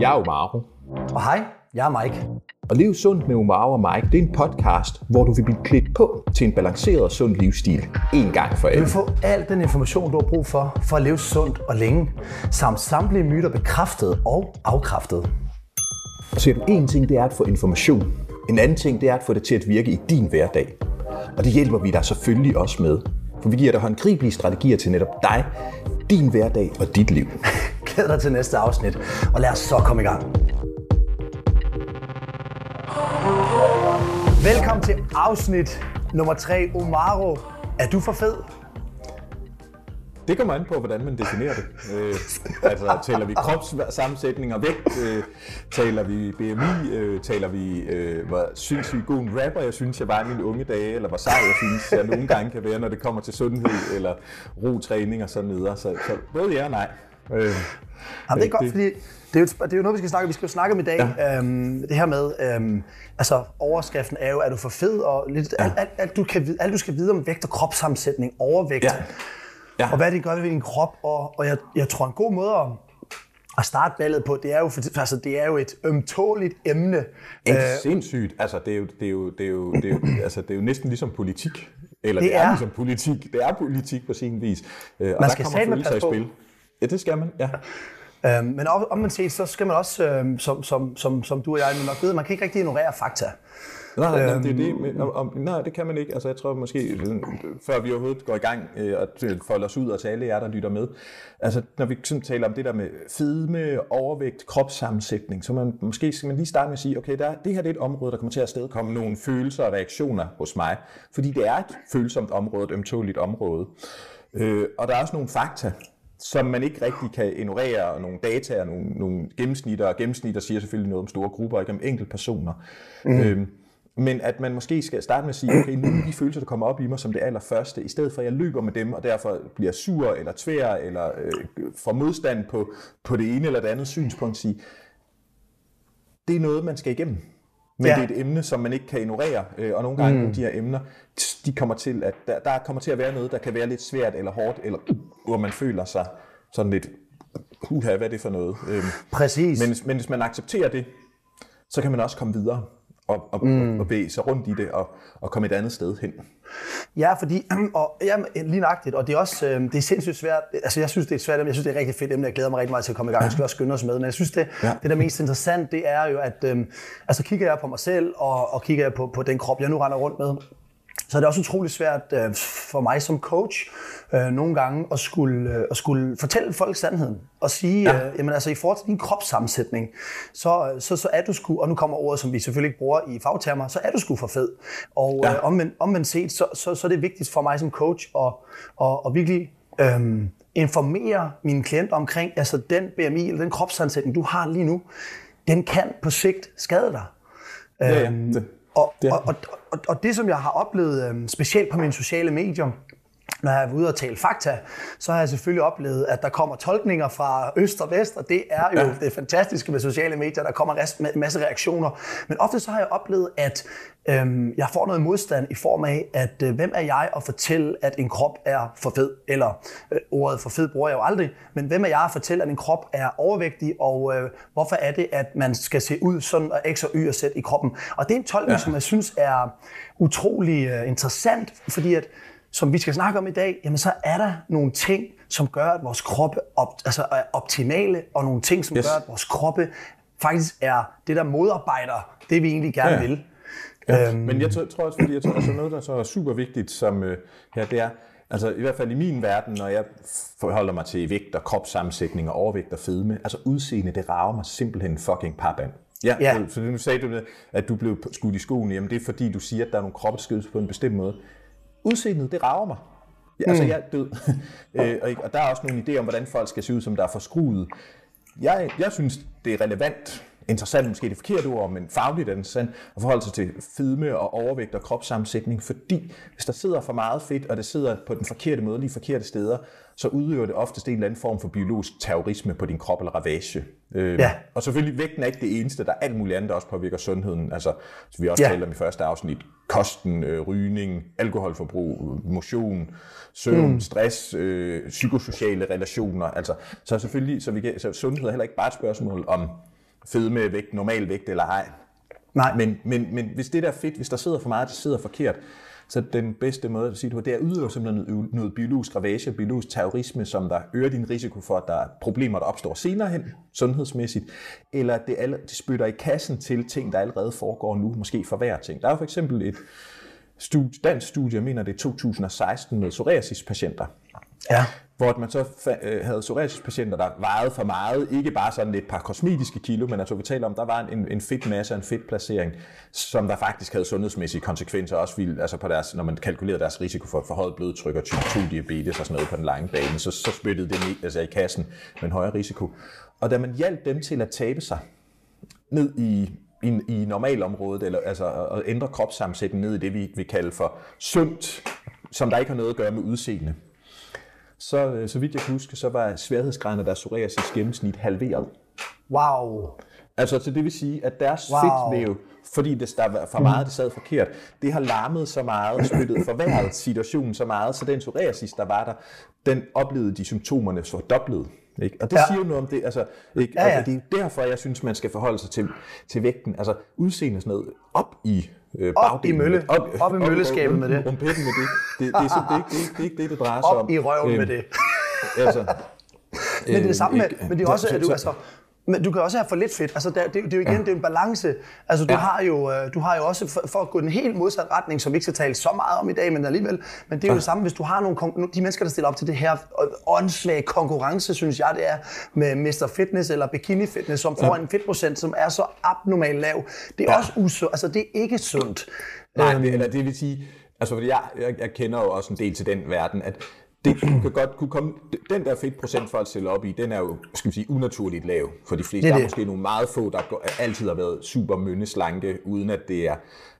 Jeg er Omaro. Og hej, jeg er Mike. Og Lev Sundt med Omaro og Mike, det er en podcast, hvor du vil blive klædt på til en balanceret og sund livsstil. En gang for Du alle. vil få al den information, du har brug for, for at leve sundt og længe, samt samtlige myter bekræftet og afkræftet. Så en ting, det er at få information. En anden ting, det er at få det til at virke i din hverdag. Og det hjælper vi dig selvfølgelig også med. For vi giver dig håndgribelige strategier til netop dig, din hverdag og dit liv. Glæd dig til næste afsnit, og lad os så komme i gang. Velkommen til afsnit nummer 3. Omaro, er du for fed? Det kommer an på, hvordan man definerer det. Øh, altså, taler vi kropssammensætning og vægt? Øh, taler vi BMI? Øh, taler vi, øh, hvor synes vi god en rapper, jeg synes, jeg var i mine unge dage? Eller hvor sej jeg synes, jeg nogle gange kan være, når det kommer til sundhed eller ro-træning og sådan videre. Så, så både ja og nej. Øh, Jamen, det er godt, fordi det er, jo, det er jo noget, vi skal snakke om. Vi skal jo snakke om i dag. Ja. Øhm, det her med, øhm, altså overskriften er jo, er du for fed? Og lidt, ja. alt, alt, alt, du kan, vide- alt, du skal vide om vægt og kropssammensætning, overvægt. Ja. Ja. Og hvad det gør ved din krop. Og, og jeg, jeg tror, en god måde at, at starte ballet på, det er jo, for, altså, det er jo et ømtåligt emne. Ikke sindssygt. Altså, det er jo, det er jo, det er jo, det er jo, altså, det er jo næsten ligesom politik. Eller det, Det er. er. ligesom politik. Det er politik på sin vis. Øh, og Man der skal kommer følelser i passe på. Ja, det skal man. Ja. Øhm, men om, man set, så skal man også, øhm, som, som, som, som du og jeg nok ved, man kan ikke rigtig ignorere fakta. Nej, nej, øhm, det det. Øhm. Men, om, nej, det kan man ikke. Altså, jeg tror måske, før vi overhovedet går i gang øh, og folder os ud og til alle jer, der lytter med. Altså, når vi sådan taler om det der med fedme, overvægt, kropssammensætning, så man, måske skal man lige starte med at sige, okay, der, det her det er et område, der kommer til at afstedkomme nogle følelser og reaktioner hos mig. Fordi det er et følsomt område, et ømtåligt område. Øh, og der er også nogle fakta, som man ikke rigtig kan ignorere, og nogle data og nogle, nogle gennemsnitter, og gennemsnitter siger selvfølgelig noget om store grupper, ikke om enkelte personer. Mm. Øhm, men at man måske skal starte med at sige, okay, nu er de følelser, der kommer op i mig som det allerførste, i stedet for at jeg løber med dem, og derfor bliver sur eller tvær, eller øh, får modstand på, på det ene eller det andet synspunkt, sige, det er noget, man skal igennem. Men ja. Det er et emne, som man ikke kan ignorere, øh, og nogle gange mm. de her emner, de kommer til at, der, der kommer til at være noget, der kan være lidt svært eller hårdt, eller hvor man føler sig sådan lidt, uha, hvad er det for noget? Øhm, Præcis. men, men hvis man accepterer det, så kan man også komme videre og, og, mm. og, bevæge sig rundt i det og, og komme et andet sted hen. Ja, fordi, og ja, lige nøjagtigt, og det er også, øh, det er sindssygt svært, altså jeg synes, det er et svært emne, jeg synes, det er et rigtig fedt emne, jeg glæder mig rigtig meget til at komme i gang, jeg skal også skynde os med, men jeg synes, det, Ja. ja. det der er mest interessant, det er jo, at, øh, altså kigger jeg på mig selv, og, og kigger jeg på, på den krop, jeg nu render rundt med, så er det også utrolig svært øh, for mig som coach øh, nogle gange at skulle, øh, at skulle fortælle folk sandheden og sige, ja. øh, jamen altså i forhold til din kropssammensætning, så, så, så er du sgu, og nu kommer ordet, som vi selvfølgelig ikke bruger i fagtermer, så er du sgu for fed. Og Ja. øh, omvendt, omvendt set, så, så, så er det vigtigt for mig som coach at, at, at virkelig øhm, informere mine klienter omkring, altså den BMI eller den kropssammensætning, du har lige nu, den kan på sigt skade dig. Ja, ja. Øhm, Det, og, Det og, og, og, og det, som jeg har oplevet, øhm, specielt på mine sociale medier, når jeg er ude og tale fakta, så har jeg selvfølgelig oplevet, at der kommer tolkninger fra øst og vest, og det er jo ja. det fantastiske med sociale medier, der kommer en masse reaktioner. Men ofte så har jeg oplevet, at øhm, jeg får noget modstand i form af, at øh, hvem er jeg at fortælle, at en krop er for fed? Eller øh, ordet for fed bruger jeg jo aldrig, men hvem er jeg at fortælle, at en krop er overvægtig, og øh, hvorfor er det, at man skal se ud sådan og x og y og z i kroppen? Og det er en tolkning, ja. som jeg synes er utrolig øh, interessant, fordi at som vi skal snakke om i dag, jamen så er der nogle ting, som gør, at vores kroppe op, altså er optimale, og nogle ting, som Yes. gør, at vores kroppe faktisk er det, der modarbejder det, vi egentlig gerne Ja. vil. Ja, øhm. Men jeg tror, tror også, fordi jeg tror, altså noget, der så er super vigtigt, som øh, her, det er, altså i hvert fald i min verden, når jeg forholder mig til vægt og kropssammensætning og overvægt og fedme, altså udseende, det rager mig simpelthen fucking papand. Ja, Ja. For, for nu sagde du, at du blev skudt i skoene, jamen det er fordi, du siger, at der er nogle kroppe, der skal på en bestemt måde. Udseendet, det rager mig. Ja, altså, jeg er død. øh, og, og der er også nogle idéer om, hvordan folk skal se ud, som der er forskruet. Jeg, jeg synes, det er relevant, interessant måske det forkerte ord, men fagligt er det interessant at forholde sig til fedme og overvægt og kropssammensætning, fordi hvis der sidder for meget fedt, og det sidder på den forkerte måde, lige forkerte steder, så udøver det oftest en eller anden form for biologisk terrorisme på din krop eller ravage. Øh, Ja. Og selvfølgelig, vægten er ikke det eneste, der er alt muligt andet, der også påvirker sundheden. Altså, som vi også Ja. talte om i første afsnit, kosten, øh, rygning, alkoholforbrug, motion, søvn, mm. stress, øh, psykosociale relationer. Altså, så selvfølgelig, så, vi så sundhed er heller ikke bare et spørgsmål om fedme, vægt, normal vægt eller ej. Nej. Men, men, men hvis det der er fedt, hvis der sidder for meget, det sidder forkert, så den bedste måde at sige det på, det er at udøve simpelthen noget, biologisk ravage, biologisk terrorisme, som der øger din risiko for, at der er problemer, der opstår senere hen, sundhedsmæssigt, eller at det, alle, det spytter i kassen til ting, der allerede foregår nu, måske for hver ting. Der er for eksempel et studie, dansk studie, jeg mener det er 2016, med psoriasis-patienter, Ja hvor man så øh, havde psoriasis-patienter, der vejede for meget, ikke bare sådan et par kosmetiske kilo, men altså vi taler om, der var en, en fedtmasse og en fedtplacering, som der faktisk havde sundhedsmæssige konsekvenser, også ville, altså på deres, når man kalkulerede deres risiko for forhøjet blodtryk og type 2 diabetes og sådan noget på den lange bane, så, så spyttede det i, altså i kassen med en højere risiko. Og da man hjalp dem til at tabe sig ned i, i, i normalområdet, eller altså at ændre kropssammensætningen ned i det, vi vil kalde for sundt, som der ikke har noget at gøre med udseende, så, øh, så vidt jeg kan huske, så var sværhedsgraden af deres psoriasis gennemsnit halveret. Wow. Altså, så det vil sige, at deres Wow. fedtvæv, fordi det, der var for meget, det sad forkert, det har larmet så meget og spyttet forværret situationen så meget, så den psoriasis, der var der, den oplevede de symptomerne fordoblet. Ikke? Og det Ja. siger jo noget om det. Altså, ikke? Ja, ja. Og det er jo derfor, jeg synes, man skal forholde sig til, til vægten. Altså udseende sådan noget op i øh, Op i mølle. med- Op i mølleskabet med det. Rumpetten med det. Det, det, er ikke, det, er ikke, det er ikke det, det drejer sig om. Op i røven med Øhm, det. Altså, Men det er det samme med, ikke- men det er også, så- at du, så- altså, men du kan også have for lidt fedt. Altså, det, det, det er jo igen, det er en balance. Altså, du, Ja. har jo, øh, du har jo også, for, for at gå den helt modsatte retning, som vi ikke skal tale så meget om i dag, men alligevel, men det er jo det samme, hvis du har nogle, de mennesker, der stiller op til det her åndssvage konkurrence, synes jeg, det er, med Mr. Fitness eller Bikini Fitness, som får en fedtprocent, som er så abnormalt lav. Det er Ja. også usundt. Altså, det er ikke sundt. Nej, Øhm. det, eller det vil sige, altså fordi jeg, jeg, jeg kender jo også en del til den verden, at det kan godt kunne komme, den der fedtprocent folk stiller op i, den er jo, skal vi sige, unaturligt lav for de fleste. Det er der er det. måske nogle meget få, der går, altid har været super mønneslanke, uden at det er,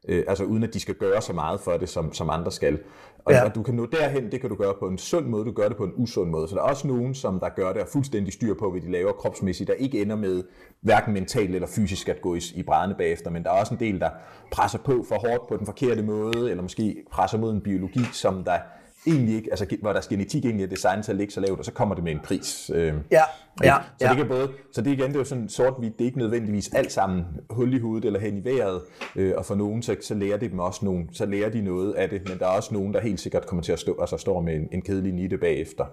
øh, altså uden at de skal gøre så meget for det, som, som andre skal. Og, Ja. og du kan nå derhen, det kan du gøre på en sund måde, du gør det på en usund måde. Så der er også nogen, som der gør det og fuldstændig styr på, hvad de laver kropsmæssigt, der ikke ender med hverken mentalt eller fysisk at gå i, i brændende bagefter. Men der er også en del, der presser på for hårdt på den forkerte måde, eller måske presser mod en biologi, som der egentlig ikke, altså hvor deres genetik egentlig er designet til at ligge så lavt, og så kommer det med en pris. Øh, Ja, ikke? ja, så ja. det kan både, så det igen, det er jo sådan sort-hvidt, det er ikke nødvendigvis alt sammen hul i hovedet eller hen i vejret, øh, og for nogen, så, så lærer de dem også nogen, så lærer de noget af det, men der er også nogen, der helt sikkert kommer til at stå, altså står med en, en kedelig nitte bagefter.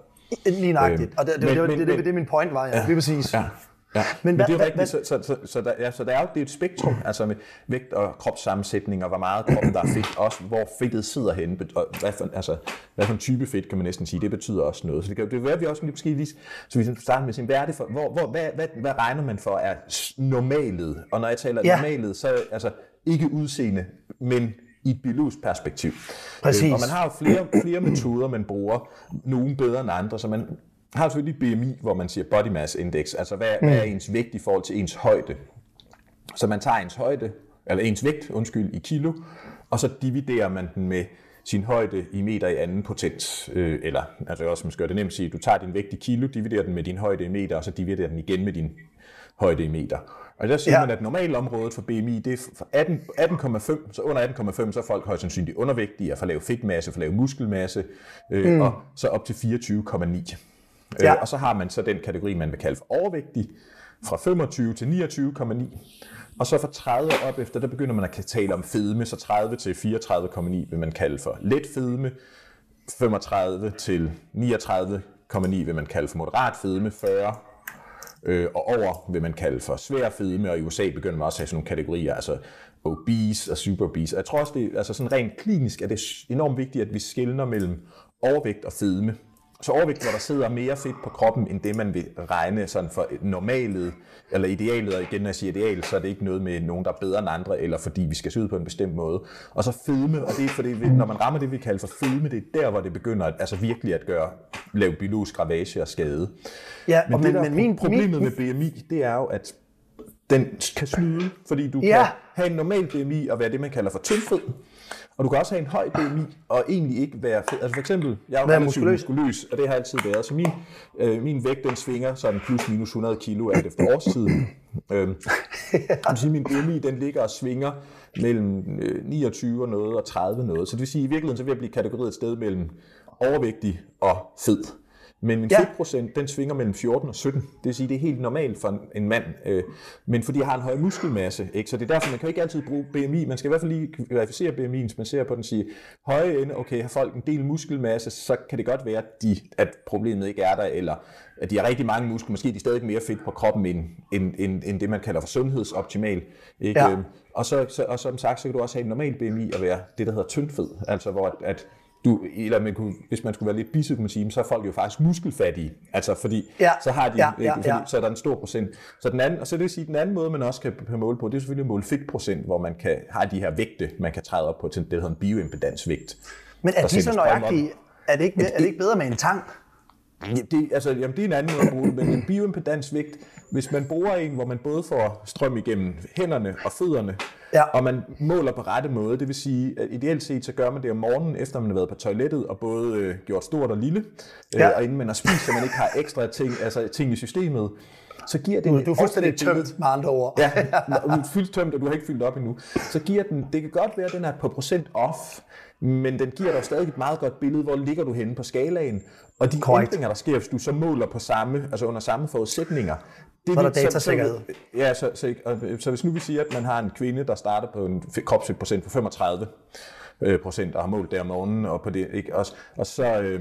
Lige nøjagtigt. Og det, det, men- det, det, men- det, det, det, er min point var, ja. Lige præcis. Ja. Ja, Men men, det er jo rigtigt, så, så, så, så, der, ja, så der er jo det er et spektrum, altså med vægt og kropssammensætning, og hvor meget kroppen der er fedt, også hvor fedtet sidder henne, og hvad for, altså, hvad for en type fedt, kan man næsten sige, det betyder også noget. Så det kan det være, vi også lige måske lige, så vi starter med sin, hvad er det for, hvor, hvor, hvad, hvad, hvad regner man for er normalet? Og når jeg taler Ja. normalet, så altså ikke udseende, men i et biologisk perspektiv. Præcis. Øh, Og man har jo flere, flere metoder, man bruger, nogle bedre end andre, så man har selvfølgelig BMI, hvor man siger body mass index, altså hvad, mm. hvad er ens vægt i forhold til ens højde. Så man tager ens højde, eller ens vægt, undskyld, i kilo, og så dividerer man den med sin højde i meter i anden potens. Øh, eller, altså også, man skal det nemt at sige, du tager din vægt i kilo, dividerer den med din højde i meter, og så dividerer den igen med din højde i meter. Og der siger Ja. man, at normalområdet for BMI, det er for 18 18,5, så under 18,5, så er folk højst sandsynligt undervægtige, og for lav fedtmasse, for lav muskelmasse, øh, mm. og så op til 24,9. Ja. Øh, og så har man så den kategori, man vil kalde for overvægtig, fra 25 til 29,9. Og så fra 30 op efter, der begynder man at tale om fedme, så 30 til 34,9 vil man kalde for let fedme, 35 til 39,9 vil man kalde for moderat fedme, 40 øh, og over vil man kalde for svær fedme, og i USA begynder man også at have sådan nogle kategorier, altså obese og super obese. Og jeg tror også, det altså sådan rent klinisk er det enormt vigtigt, at vi skiller mellem overvægt og fedme. Så overvægt, hvor der sidder mere fedt på kroppen, end det man vil regne sådan for normalet, eller idealet, og igen når jeg siger ideal, så er det ikke noget med nogen, der er bedre end andre, eller fordi vi skal se ud på en bestemt måde. Og så fedme, og det er fordi, når man rammer det, vi kalder for fedme, det er der, hvor det begynder at, altså virkelig at gøre, lave biologisk ravage og skade. Ja, Men, og det, men, men min, problemet min, med BMI, det er jo, at den kan snyde, fordi du Ja. kan have en normal BMI og være det, man kalder for tyndfed, og du kan også have en høj BMI og egentlig ikke være fed. Altså for eksempel, jeg er jo relativt muskuløs. og det har jeg altid været, så min, øh, min vægt, den svinger sådan plus minus 100 kilo alt efter årstiden. øhm, det sige, min BMI, den ligger og svinger mellem øh, 29 og noget og 30 noget. Så det vil sige, at i virkeligheden så vil jeg blive kategoriseret et sted mellem overvægtig og fed. Men min Ja. fedtprocent, den svinger mellem 14 og 17. Det vil sige, det er helt normalt for en, mand. Øh, men fordi jeg har en høj muskelmasse, ikke? så det er derfor, man kan ikke altid bruge BMI. Man skal i hvert fald lige verificere BMI, hvis man ser på den og sige, høje ende, okay, har folk en del muskelmasse, så kan det godt være, at, de, at problemet ikke er der, eller at de har rigtig mange muskler, måske er de stadig mere fedt på kroppen, end, end, end, end det, man kalder for sundhedsoptimal. Ikke? Ja. Øhm, Og, så, så, og som sagt, så kan du også have en normal BMI og være det, der hedder tyndfed. Altså hvor at, at du, eller man kunne, hvis man skulle være lidt bisse, kunne man sige, så er folk jo faktisk muskelfattige. Altså fordi, Ja. så har de, Ja, ja, fordi, ja. så er der en stor procent. Så den anden, og så det vil sige, den anden måde, man også kan, kan måle på, det er selvfølgelig at måle fedtprocent, hvor man kan have de her vægte, man kan træde op på til det, der hedder en bioimpedansvægt. Men er de så nøjagtige? Er det, ikke, er det ikke bedre med en tang? Ja, det, altså, jamen, det er en anden måde at bruge det, men en bioimpedansvægt, hvis man bruger en, hvor man både får strøm igennem hænderne og fødderne, Ja. og man måler på rette måde, det vil sige, at ideelt set, så gør man det om morgenen, efter man har været på toilettet, og både øh, gjort stort og lille, øh, Ja. og inden man har spist, så man ikke har ekstra ting, altså ting i systemet, så giver det Du, er fuldstændig et billede- tømt med andre ord. Ja, fyldt tømt, og du har ikke fyldt op endnu. Så giver den, det kan godt være, at den er på procent off, men den giver dig stadig et meget godt billede, hvor ligger du henne på skalaen. Og de Korrekt. ændringer, der sker, hvis du så måler på samme, altså under samme forudsætninger, det Så er der datasikkerhed. Så, ja, så, så, og, så hvis nu vi siger, at man har en kvinde, der starter på en kropsfedtprocent på 35, øh, procent og har målt der om morgenen og på det, ikke? Og, og, så, øh,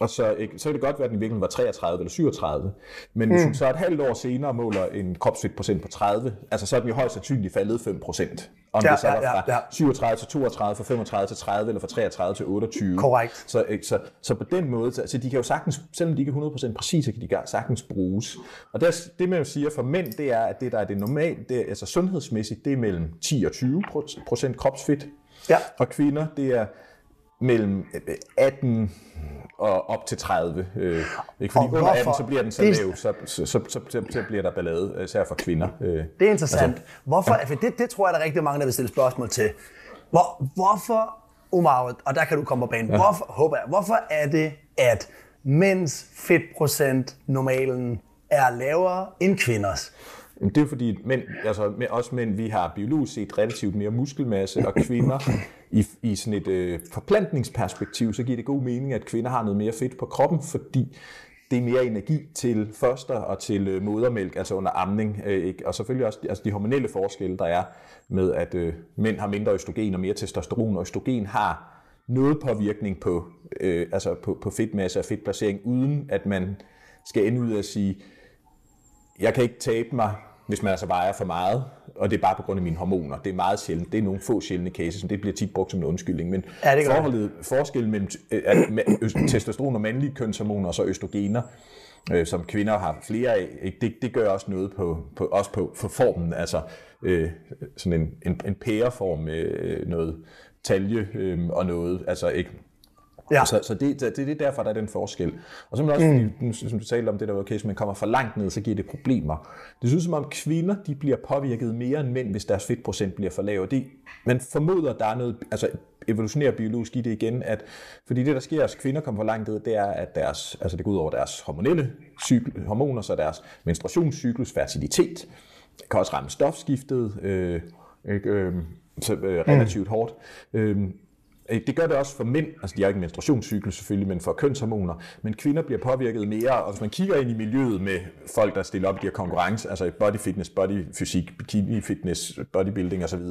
og så, ikke? så kan det godt være, at den i virkeligheden var 33 eller 37. Men hvis Mm. hun så et halvt år senere måler en kropsfedtprocent på 30, altså så er den jo højst sandsynligt faldet 5 procent. Om Ja, det så ja, var ja, fra ja. 37 til 32, fra 35 til 30 eller fra 33 til 28. Korrekt. Så, ikke? så, så på den måde, så, så de kan jo sagtens, selvom de ikke er 100% præcise, kan de sagtens bruges. Og der, det man jo siger for mænd, det er, at det der er det normale, det er, altså sundhedsmæssigt, det er mellem 10 og 20 procent kropsfedt. Ja. Og kvinder, det er mellem øh, 18 og op til 30. Øh, ikke? Fordi Og under 18, hvorfor? så bliver den så lav, så, så, så, så, så, bliver der ballade, især for kvinder. Øh, Det er interessant. Altså, hvorfor, for det, det tror jeg, der er rigtig mange, der vil stille spørgsmål til. Hvor, hvorfor, Omar, og der kan du komme på banen, ja. hvorfor, håber jeg, hvorfor er det, at mænds fedtprocent normalen er lavere end kvinders? Jamen, Det er fordi, mænd, altså med os mænd, vi har biologisk set relativt mere muskelmasse, og kvinder i, i sådan et øh, forplantningsperspektiv, så giver det god mening, at kvinder har noget mere fedt på kroppen, fordi det er mere energi til foster og til øh, modermælk, altså under amning. Øh, ikke? Og selvfølgelig også altså de hormonelle forskelle, der er med, at øh, mænd har mindre østrogen og mere testosteron, og østrogen har noget påvirkning på, øh, altså på, på fedtmasse og fedtplacering, uden at man skal ende ud at sige, jeg kan ikke tabe mig, hvis man altså vejer for meget, og det er bare på grund af mine hormoner. Det er meget sjældent. Det er nogle få sjældne cases, men det bliver tit brugt som en undskyldning. Men Ja, det forholdet, forskellen mellem øh, at testosteron og mandlige kønshormoner og så østrogener, øh, som kvinder har flere af, ikke, det, det gør også noget på, på, også på, på formen. Altså øh, sådan en, en, en pæreform med øh, noget talje øh, og noget, altså ikke Ja. så, så det, det, det er derfor, der er den forskel. Og så man også, mm. fordi, som du talte om det der, okay, hvis man kommer for langt ned, så giver det problemer. Det synes som om kvinder, de bliver påvirket mere end mænd, hvis deres fedtprocent bliver for lav. Det, man formoder, at der er noget, altså evolutionært biologisk i det igen, at fordi det, der sker, hvis kvinder kommer for langt ned, det er, at deres, altså det går ud over deres hormonelle cykel, hormoner, så deres menstruationscyklus, fertilitet, det kan også ramme stofskiftet, øh, ikke, øh, så, øh, relativt hårdt. Øh, Øh, Øh, det gør det også for mænd, altså de har ikke menstruationscyklus selvfølgelig, men for kønshormoner. Men kvinder bliver påvirket mere, og hvis man kigger ind i miljøet med folk, der stiller op i de her konkurrence, altså i body fitness, body fysik, bikini fitness, bodybuilding osv.,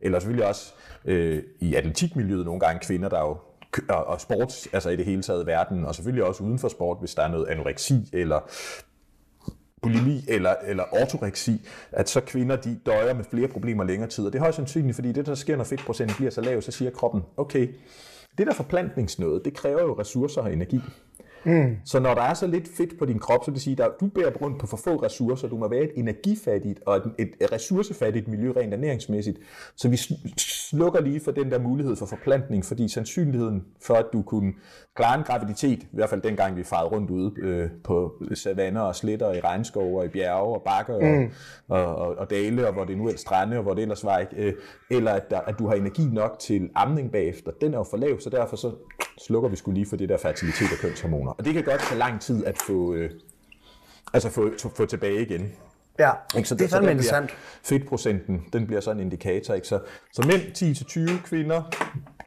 eller selvfølgelig også øh, i atletikmiljøet nogle gange kvinder, der jo og, og sport, altså i det hele taget verden, og selvfølgelig også uden for sport, hvis der er noget anoreksi eller bulimi eller, eller ortoreksi, at så kvinder de døjer med flere problemer længere tid. Og det er højst sandsynligt, fordi det, der sker, når fedtprocenten bliver så lav, så siger kroppen, okay, det der forplantningsnøde, det kræver jo ressourcer og energi. Mm. Så når der er så lidt fedt på din krop, så vil det sige, at du bærer rundt på for få ressourcer. Du må være et energifattigt og et, et ressourcefattigt miljø rent ernæringsmæssigt. Så vi sl- slukker lige for den der mulighed for forplantning, fordi sandsynligheden for, at du kunne klare en graviditet, i hvert fald dengang vi farede rundt ude øh, på savanner og sletter, i regnskove og i bjerge og bakker mm. og, og, og, og dale, og hvor det nu ellers strande, og hvor det ellers var ikke. Øh, eller at, der, at du har energi nok til amning bagefter. Den er jo for lav, så derfor så slukker vi skulle lige for det der fertilitet og kønshormoner. Og det kan godt tage lang tid at få, øh, altså få, få tilbage igen. Ja, Ikke? Så det er så fandme interessant. Fedtprocenten, den bliver sådan en indikator. Ikke? Så, så mænd 10-20, kvinder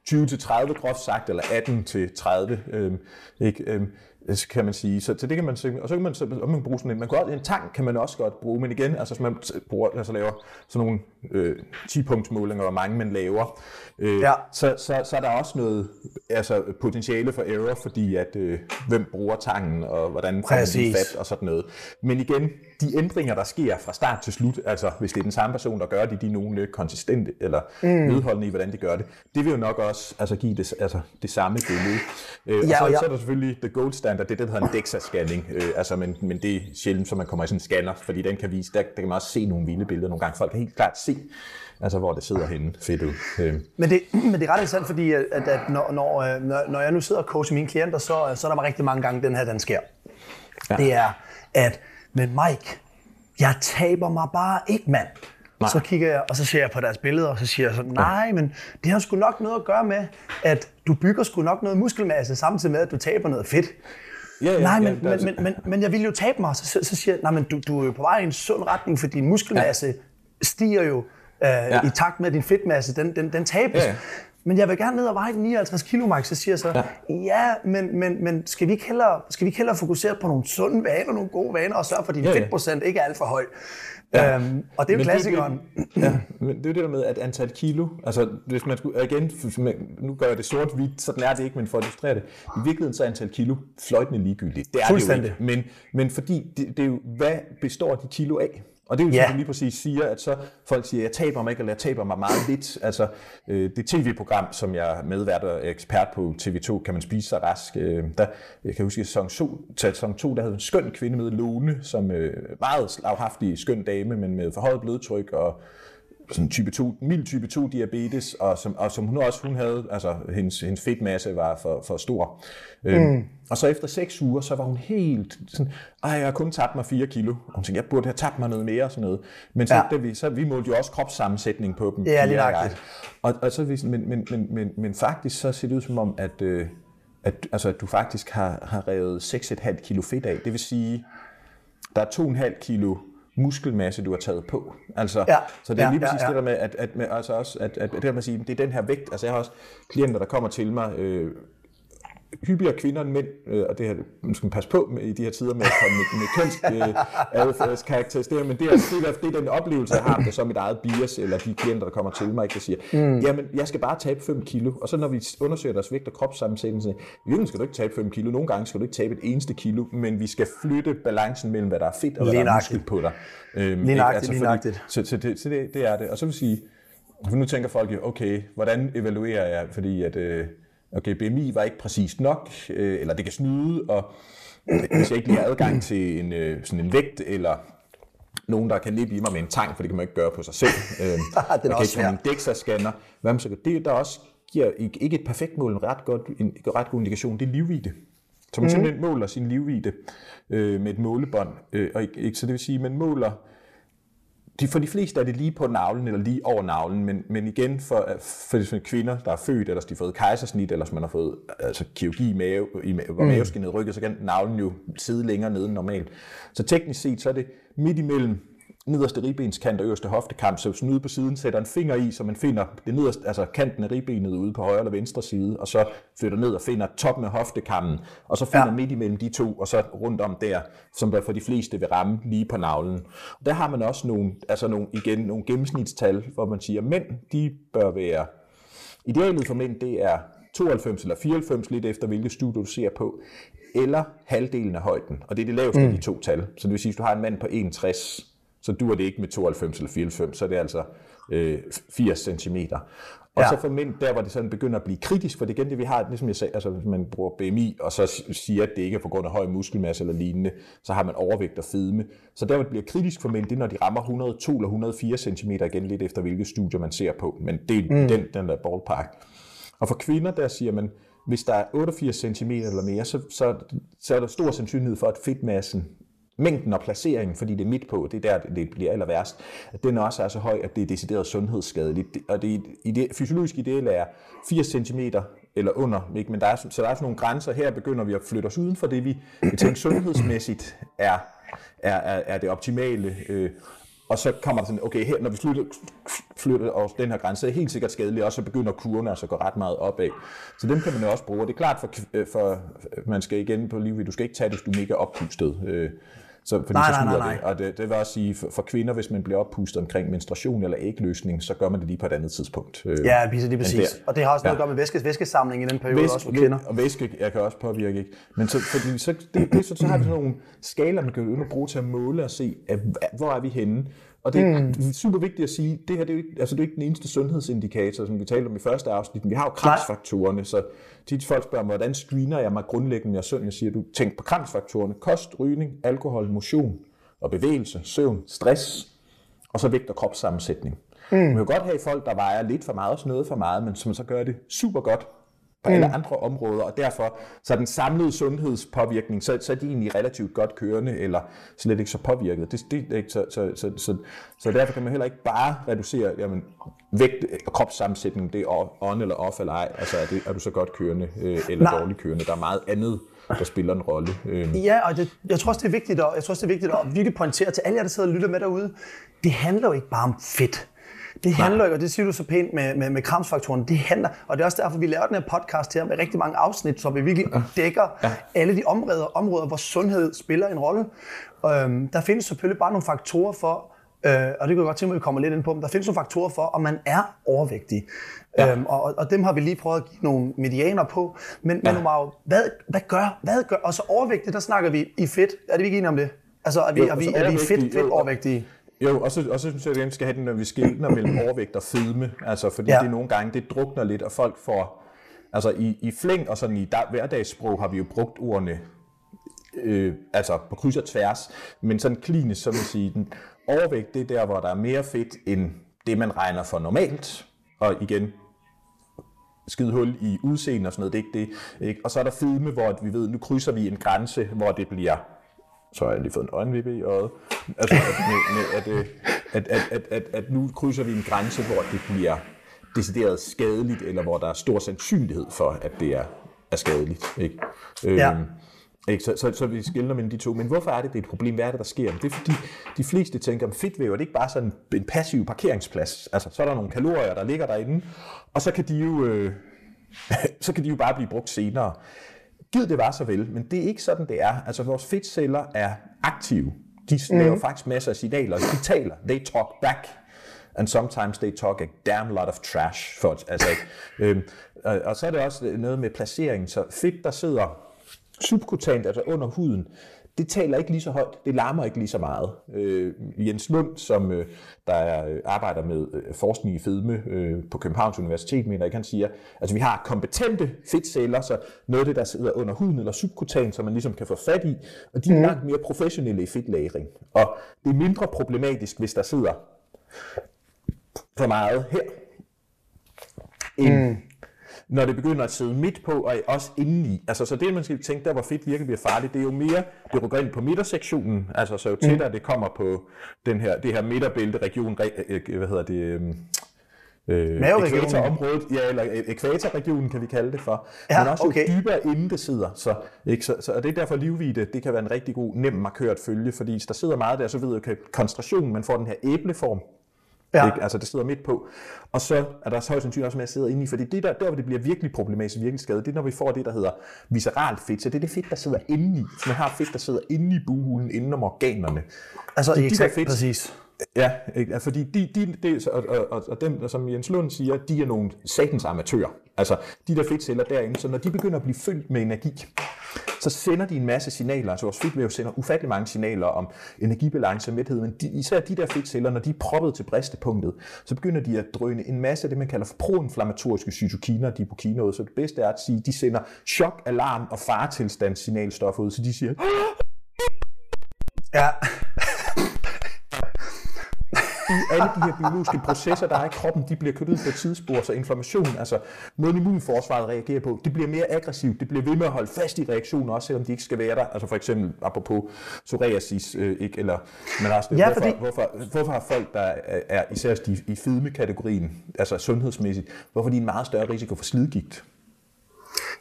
20-30 groft sagt, eller 18-30. Øhm, ikke? Øhm, så kan man sige, så, så det kan man, og så kan man, så, man kan bruge sådan en, man kan også, en tang kan man også godt bruge, men igen, altså hvis man bruger, altså laver sådan nogle øh, 10-punktsmålinger, hvor mange man laver, øh, ja. så, så, så er der også noget altså potentiale for error, fordi at øh, hvem bruger tangen, og hvordan får man fat, og sådan noget. Men igen, de ændringer, der sker fra start til slut, altså hvis det er den samme person, der gør det, de er nogenlunde konsistente, eller mm. vedholdende i, hvordan de gør det, det vil jo nok også altså, give det, altså, det samme billede. Øh, ja, og så, ja. så er der selvfølgelig the gold standard, det er det, der hedder en DEXA-scanning, øh, altså, men, men det er sjældent, så man kommer i sådan en scanner, fordi den kan vise, der, der kan man også se nogle vilde billeder nogle gange. Folk kan helt klart se, altså hvor det sidder henne fedt ud. Øh. Men, det, men det er ret interessant, fordi at, at når, når, øh, når, når jeg nu sidder og coacher mine klienter, så, så er der rigtig mange gange, den her den sker. Ja. Det er, at men Mike, jeg taber mig bare ikke, mand. Nej. Så kigger jeg, og så ser jeg på deres billeder, og så siger jeg sådan, nej, men det har sgu nok noget at gøre med, at du bygger sgu nok noget muskelmasse, samtidig med, at du taber noget fedt. Ja, ja, nej, men, ja, men, men, men, men jeg vil jo tabe mig. Så, så, så siger jeg, nej, men du, du er jo på vej i en sund retning, for din muskelmasse ja. Stiger jo øh, ja. i takt med, at din fedtmasse, den, den, den tabes. Ja, ja. Men jeg vil gerne ned og veje 59 kilo, Mike. Så siger jeg så, ja, ja men, men, men skal, vi ikke hellere, skal vi ikke hellere fokusere på nogle sunde vaner, nogle gode vaner, og sørge for, at din ja, ja. fedtprocent ikke er alt for høj? Ja. Øhm, og det er jo klassikeren. Det, ja, men det er jo det der med, at antal kilo, altså hvis man skulle, igen, nu gør jeg det sort-hvidt, sådan er det ikke, men for at illustrere det, i virkeligheden så er antal kilo fløjtende ligegyldigt. Det er det jo ikke. Men, men fordi det, det er jo, hvad består de kilo af? Og det er jo ja. lige præcis siger, at så folk siger, jeg taber mig ikke, eller jeg taber mig meget lidt. Altså, øh, det tv-program, som jeg er ekspert på TV2, kan man spise sig rask. Øh, der, jeg kan huske, at sæson 2, sæson 2 der havde en skøn kvinde med Lone, som øh, meget slaghaftig, skøn dame, men med forhøjet blodtryk og sådan type 2, mild type 2 diabetes, og som, og som hun også hun havde, altså hendes, hendes fedtmasse var for, for stor. Øhm, mm. og så efter 6 uger, så var hun helt sådan, ej, jeg har kun tabt mig 4 kilo. Og hun tænkte, jeg burde have tabt mig noget mere og sådan noget. Men så, ja. da vi, så vi målte jo også kropssammensætning på dem. Ja, lige og, og, og så, men, men, men, men, men faktisk så ser det ud som om, at, øh, at, altså, at du faktisk har, har revet 6,5 kilo fedt af. Det vil sige, der er 2,5 kilo muskelmasse, du har taget på. Altså, ja, så det er lige præcis ja, ja. det der med, at, at, med, altså også, at, at, det der med at sige, det er den her vægt. Altså jeg har også klienter, der kommer til mig, øh, hyppigere kvinder end mænd, øh, og det her, man skal passe på med, i de her tider med at komme med, med kønsadfærdskarakteristeringer, øh, men det er, det, er, det er den oplevelse, jeg har, det er så mit eget bias, eller de klienter, der kommer til mig, der siger, mm. jamen, jeg skal bare tabe 5 kilo, og så når vi undersøger deres vægt og kropssammensætning, så i virkeligheden skal du ikke tabe 5 kilo, nogle gange skal du ikke tabe et eneste kilo, men vi skal flytte balancen mellem, hvad der er fedt og hvad der er muskel på dig. Øhm, lige altså, fordi, så, så, det, så det, det er det. Og så vil sige, for nu tænker folk jo, okay, hvordan evaluerer jeg, fordi at, øh, okay, BMI var ikke præcist nok, øh, eller det kan snyde, og hvis jeg ikke lige har adgang til en, øh, sådan en vægt, eller nogen, der kan lippe i mig med en tang, for det kan man ikke gøre på sig selv. Øh, det er jeg kan ikke have en DEXA-scanner. Hvad man så det, der også giver ikke et perfekt mål, en ret, godt, en ret god indikation, det er livvide. Så man mm. simpelthen måler sin livvide øh, med et målebånd. Øh, og ikke, så det vil sige, man måler de, for de fleste er det lige på navlen eller lige over navlen, men, men igen for, for, for kvinder, der er født, eller de har fået kejsersnit, eller man har fået altså, kirurgi i mave, i, hvor mm. maveskinnet rykket, så kan navlen jo sidde længere nede end normalt. Så teknisk set, så er det midt imellem nederste ribbenskant og øverste hoftekamp, så ude på siden sætter en finger i, så man finder det nederste, altså kanten af ribbenet ude på højre eller venstre side, og så flytter ned og finder toppen af hoftekammen, og så finder ja. midt imellem de to, og så rundt om der, som der for de fleste vil ramme lige på navlen. Og der har man også nogle, altså nogle, igen, nogle gennemsnitstal, hvor man siger, at mænd, de bør være, idealet for mænd, det er 92 eller 94, lidt efter hvilket studie du ser på, eller halvdelen af højden. Og det er det laveste mm. af de to tal. Så det vil sige, at hvis du har en mand på 61, så duer det ikke med 92 eller 94, så er det altså øh, 80 cm. Og ja. så for mænd, der hvor det sådan begynder at blive kritisk, for det igen det vi har, ligesom jeg sagde, altså hvis man bruger BMI, og så siger, at det ikke er på grund af høj muskelmasse eller lignende, så har man overvægt og fedme. Så der hvor det bliver kritisk for mænd, det er når de rammer 102 eller 104 cm igen, lidt efter hvilke studier man ser på. Men det er mm. den, den der ballpark. Og for kvinder, der siger man, hvis der er 88 cm eller mere, så, så, så er der stor sandsynlighed for, at fedtmassen mængden og placeringen, fordi det er midt på, det er der, det bliver aller værst, at den også er så høj, at det er decideret sundhedsskadeligt. Og det, i det fysiologiske idé er 80 cm eller under, ikke? men der er, så der er sådan nogle grænser. Her begynder vi at flytte os uden for det, vi, vi tænker sundhedsmæssigt er, er, er, er det optimale. Øh, og så kommer der sådan, okay, her, når vi flytter, flytter over den her grænse, er helt sikkert skadelig, og så begynder kurven altså at gå ret meget opad. Så dem kan man jo også bruge. Og det er klart, for, øh, for øh, man skal igen på livet, du skal ikke tage det, hvis du er mega oppustet. Øh, så, fordi Nej, så nej, smider nej, det. Og det, det vil også sige, for, for kvinder, hvis man bliver oppustet omkring menstruation eller ægløsning, så gør man det lige på et andet tidspunkt. Øh, Ja, det er lige præcis. Og det har også noget Ja. at gøre med væske, væskesamling i den periode også for kvinder. Og væske jeg kan også påvirke. Ikke? Men så, fordi, så, det, det, så, så har vi sådan nogle skalaer, man kan jo bruge til at måle og se, at, hvor er vi henne. Og det er mm. super vigtigt at sige, det her det er, jo ikke, altså, det er jo ikke den eneste sundhedsindikator, som vi talte om i første afsnit, men vi har jo kramsfaktorerne, så tit folk spørger mig, hvordan screener jeg mig grundlæggende, jeg sund, jeg siger, du tænk på kramsfaktorerne, kost, rygning, alkohol, motion og bevægelse, søvn, stress, og så vægt og kropssammensætning. Mm. Man kan jo godt have folk, der vejer lidt for meget og noget for meget, men som så gør det super godt på mm. alle andre områder, og derfor så er den samlede sundhedspåvirkning, så, så er de egentlig relativt godt kørende, eller slet ikke så påvirket. Det, det, det, så, så, så, så, så derfor kan man heller ikke bare reducere jamen, vægt og kropssammensætning, det er on eller off eller ej, altså er, det, er du så godt kørende øh, eller Nej. dårligt kørende. Der er meget andet, der spiller en rolle. Øh. Ja, og det, jeg tror også, det er vigtigt, at, jeg tror også, det er vigtigt at virkelig pointere til alle jer, der sidder og lytter med derude. Det handler jo ikke bare om fedt. Det handler jo, og det siger du så pænt med, med, med kramsfaktoren, det handler, og det er også derfor, vi laver den her podcast her med rigtig mange afsnit, så vi virkelig dækker ja. alle de områder, områder, hvor sundhed spiller en rolle. Øhm, der findes selvfølgelig bare nogle faktorer for, øh, og det kan jeg godt tænke mig, at vi kommer lidt ind på, men der findes nogle faktorer for, om man er overvægtig. Ja. Øhm, og, og dem har vi lige prøvet at give nogle medianer på. Men, ja. men Omar, hvad, hvad gør, hvad gør, og så overvægtig, der snakker vi i fedt. Er det vi ikke enige om det? Altså, er vi, er vi, altså er vi fedt, fedt overvægtige? Jo, og så, og så synes jeg, at vi skal have den, når vi skiller mellem overvægt og fedme. Altså, fordi Ja. det nogle gange, det drukner lidt, og folk får... Altså, i, i flæng og sådan i dag, hverdagssprog har vi jo brugt ordene øh, altså på kryds og tværs, men sådan klinisk, så vil sige, den overvægt, det er der, hvor der er mere fedt end det, man regner for normalt. Og igen, skide hul i udseende og sådan noget, det er ikke det. Ikke? Og så er der fedme, hvor vi ved, nu krydser vi en grænse, hvor det bliver så har jeg lige fået en øjenvippe i øjet. Altså, at, med, med, at, øh, at, at, at, at, at nu krydser vi en grænse, hvor det bliver decideret skadeligt, eller hvor der er stor sandsynlighed for, at det er, er skadeligt. Ikke? Ja. Øhm, ikke? Så, så, så vi skiller mellem de to. Men hvorfor er det, det er et problem? Hvad er det, der sker? Det er fordi, de fleste tænker, at fedtvæv er det ikke bare sådan en passiv parkeringsplads. Altså, så er der nogle kalorier, der ligger derinde, og så kan de jo, øh, så kan de jo bare blive brugt senere. Gid det var så vel, men det er ikke sådan, det er. Altså, vores fedtceller er aktive. De laver faktisk masser af signaler. De taler. They talk back. And sometimes they talk a damn lot of trash. For, altså, øhm, og, og så er det også noget med placeringen. Så fedt, der sidder subkutant, altså under huden, det taler ikke lige så højt, det larmer ikke lige så meget. Øh, Jens Lund, som øh, der er, øh, arbejder med øh, forskning i fedme øh, på Københavns Universitet, mener jeg, han siger, altså vi har kompetente fedtceller, så noget af det, der sidder under huden eller subkutant, som man ligesom kan få fat i, og de er langt mere professionelle i fedtlagring. Og det er mindre problematisk, hvis der sidder for meget her, end mm. Når det begynder at sidde midt på, og også indeni. Altså, så det, man skal tænke, der hvor fedt virkelig bliver farligt, det er jo mere, det rykker ind på midtersektionen, altså så jo tættere mm. det kommer på den her, det her midterbælte-region, re- øh, hvad hedder det, øhm, øh, ekvatorområdet, ja, eller øh, ekvatorregionen kan vi kalde det for, Ja, men også okay. jo dybere inden det sidder. Så, ikke? Så, så, og det er derfor livvide, det kan være en rigtig god, nem markør at følge, fordi hvis der sidder meget der, så ved jeg, at koncentrationen, man får den her æbleform, Ja. Ikke? Altså, det sidder midt på. Og så er der så højst sandsynligt også med at sidde inde i, fordi det der, der, hvor det bliver virkelig problematisk, virkelig skadet, det er, når vi får det, der hedder visceralt fedt. Så det er det fedt, der sidder inde i. Så man har fedt, der sidder inde i buhulen, inden om organerne. Altså, de der exakt, fedt- præcis. Ja, ikke? Altså, fordi de, de, de, og, og, og, og dem, som Jens Lund siger, de er nogle satans amatører. Altså, de der fedtceller derinde, så når de begynder at blive fyldt med energi, så sender de en masse signaler. Altså vores fedtvæv sender ufattelig mange signaler om energibalance og mæthed, men de, især de der fedtceller, når de er proppet til bristepunktet, så begynder de at drøne en masse af det, man kalder for proinflammatoriske cytokiner, de på kinoet. Så det bedste er at sige, de sender chok, alarm og faretilstandssignalstoffer ud, så de siger, Ja alle de her biologiske processer, der er i kroppen, de bliver kørt ud på et tidsspor, så inflammation, altså måden immunforsvaret reagerer på, det bliver mere aggressivt, det bliver ved med at holde fast i reaktioner, også selvom de ikke skal være der. Altså for eksempel, apropos psoriasis, øh, ikke, eller, men også, Ja, hvorfor, fordi- hvorfor, hvorfor har folk, der er, er især i, i fedme-kategorien, altså sundhedsmæssigt, hvorfor er de en meget større risiko for slidgigt?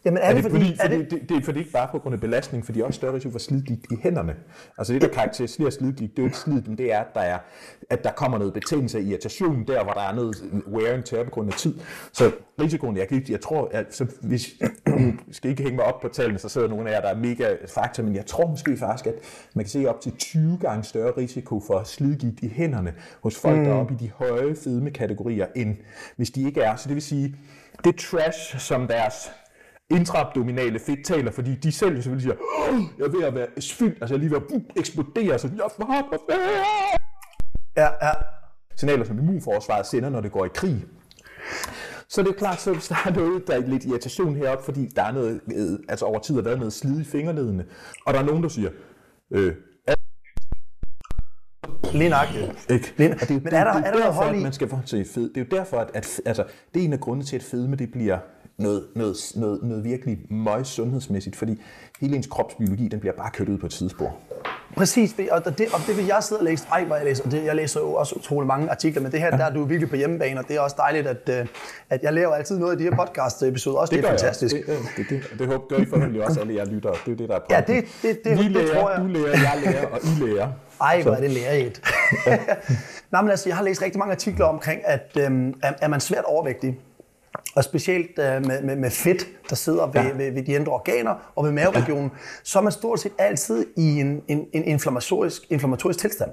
Jamen er, Er det, det, fordi, fordi, er fordi, det, det, det, er fordi ikke bare på grund af belastning, fordi også større risiko for slidgigt i hænderne. Altså det, der karakteriserer slidgigt, det er jo ikke slid, det er, at der, er, at der kommer noget betændelse og irritation der, hvor der er noget wear and tear på grund af tid. Så risikoen, jeg, kan jeg tror, at så hvis, jeg skal ikke hænge mig op på tallene, så sidder nogle af jer, der er mega fakta, men jeg tror måske faktisk, at man kan se op til 20 gange større risiko for slidgigt i hænderne hos folk, mm. der er oppe i de høje fedmekategorier, end hvis de ikke er. Så det vil sige, det trash, som deres intraabdominale fedt taler, fordi de selv selvfølgelig siger, "Åh, jeg er ved at være fyldt, altså jeg er lige ved at uh, eksplodere, så jeg får på ferie." ja, ja. Signaler, som immunforsvaret sender, når det går i krig. Så det er klart, så hvis der er noget, der er lidt irritation heroppe, fordi der er noget, altså over tid har været noget slid i fingerledene, og der er nogen, der siger, øh, Lige nøjagtigt. Ikke? Lige- Men er der- det er der derfor, noget hold i- Man skal få til fed. Det er jo derfor, at, at altså, det er en af grundene til, at fedme det bliver noget, noget, noget, noget virkelig møg sundhedsmæssigt, fordi hele ens kropsbiologi, den bliver bare kørt ud på et tidsspor. Præcis, det, og, det, og det vil jeg sidde og læse. Ej, hvor jeg læser, og det, jeg læser jo også utrolig mange artikler, men det her, ja. der er du virkelig på hjemmebane, og det er også dejligt, at, øh, at jeg laver altid noget i de her podcast-episoder. Også det, det er gør jeg fantastisk. også. Det, det, det, det, håber gør I forhåbentlig også, alle jer lyttere. Det er det, der er Ja, pointen. det- det- det- Vi det lærer, tror jeg. du lærer, jeg lærer, og I lærer. Ej, hvor er det lærerigt. Nej, men altså, jeg har læst rigtig mange artikler omkring, at øhm, er, er man svært overvægtig, og specielt øh, med, med, med fedt, der sidder ved, ja. Ja. ved, ved de indre organer og ved maveregionen, så er man stort set altid i en, en, en inflammatorisk, inflammatorisk tilstand.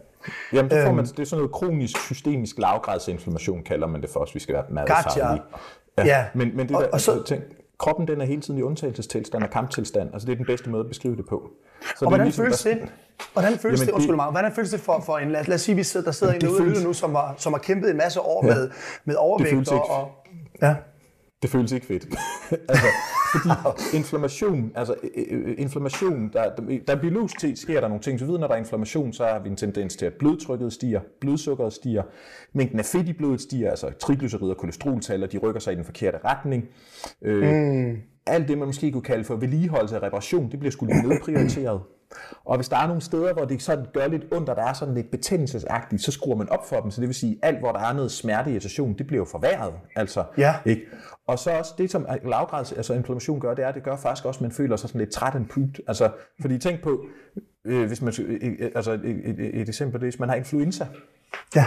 Jamen, det, får Øhm. man, det er sådan noget kronisk systemisk lavgradsinflammation, kalder man det for os. Vi skal være meget Gotcha. faglige. Ja. Men, men det Og- der, og så- altså, tænk, kroppen den er hele tiden i undtagelsestilstand og kamptilstand. Altså det er den bedste måde at beskrive det på. Så Og hvordan ligesom- føles det? Hvordan føles Jamen, det, det- undskyld mig, hvordan føles det for, for en, lad, lad os sige, vi sidder, der sidder en Det derude føles- nu, som har, som har kæmpet en masse år Ja. med, med overvægt føles ikke- og, og, ja. Det føles ikke fedt. altså, fordi inflammation, altså øh, øh, inflammation, der, der, biologisk set sker der nogle ting. Så ved, når der er inflammation, så har vi en tendens til, at blodtrykket stiger, blodsukkeret stiger, mængden af fedt i blodet stiger, altså triglycerider og kolesteroltaller, de rykker sig i den forkerte retning. Øh, mm. Alt det, man måske kunne kalde for vedligeholdelse og reparation, det bliver sgu lige nedprioriteret. Og hvis der er nogle steder, hvor det sådan gør lidt ondt, og der er sådan lidt betændelsesagtigt, så skruer man op for dem. Så det vil sige, alt hvor der er noget smerte irritation, det bliver jo forværret. Altså, Ja. ikke? Og så også det, som lavgrads, altså inflammation gør, det er, det gør faktisk også, at man føler sig sådan lidt træt and pooped. Altså, fordi tænk på, øh, hvis man, øh, øh, altså et, et, et eksempel det, hvis man har influenza, ja.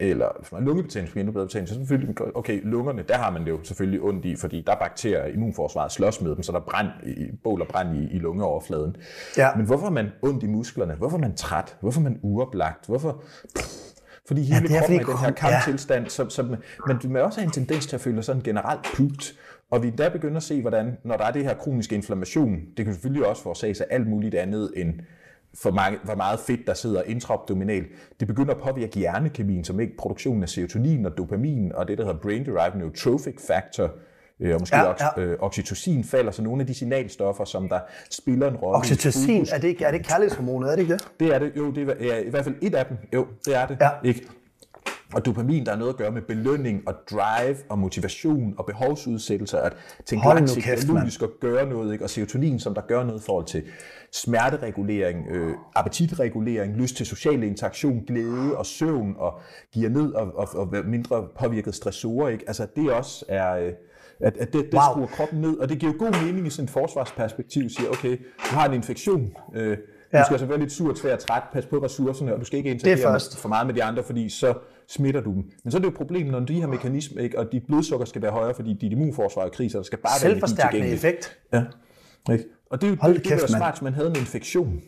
Eller hvis man har lungebetændelse, endnu bedre betændelse, så selvfølgelig, okay, lungerne, der har man det jo selvfølgelig ondt i, fordi der er bakterier, immunforsvaret slås med dem, så der er brand, i, bål og brand i, i lungeoverfladen. Ja. Men hvorfor er man ondt i musklerne? Hvorfor er man træt? Hvorfor er man uoplagt? Hvorfor... Fordi hele det er, kroppen er i den her krop- ja. kamptilstand, så, så, men må også have en tendens til at føle sig sådan generelt pugt. Og vi der begynder at se, hvordan, når der er det her kroniske inflammation, det kan selvfølgelig også forårsages af alt muligt andet end for, mange, for meget fedt, der sidder intraabdominalt. Det begynder at påvirke hjernekemien, som ikke produktionen af serotonin og dopamin, og det, der hedder brain-derived neurotrophic factor, øh, og måske Ja, ja. Øh, oxytocin falder, så nogle af de signalstoffer, som der spiller en rolle. Oxytocin, er det, ikke- er det kærlighedshormonet, er det ikke det? Det er det, jo, det er, ja, i hvert fald et af dem. Jo, det er det. Ja. Ikke? Og dopamin, der er noget at gøre med belønning og drive og motivation og behovsudsættelse, at tænke langsigtet og gøre noget, ikke? og serotonin, som der gør noget i forhold til smerteregulering, øh, appetitregulering, lyst til social interaktion, glæde og søvn, og giver ned og, og, og mindre påvirket stressorer. Ikke? Altså det også er... Øh, at, at det, det Wow. skruer kroppen ned, og det giver god mening i sådan et forsvarsperspektiv, siger, okay, du har en infektion, øh, du Ja. skal altså være lidt sur, tvær, træt, pas på ressourcerne, og du skal ikke interagere er for meget med de andre, fordi så smitter du dem. Men så er det jo et problem, når de her mekanismer, ikke, og dit blodsukker skal være højere, fordi dit immunforsvar er krig, så der skal bare være energi effekt. Ja. Ikke? Og det er jo Hold det, kæft, det, smart, hvis man havde en infektion.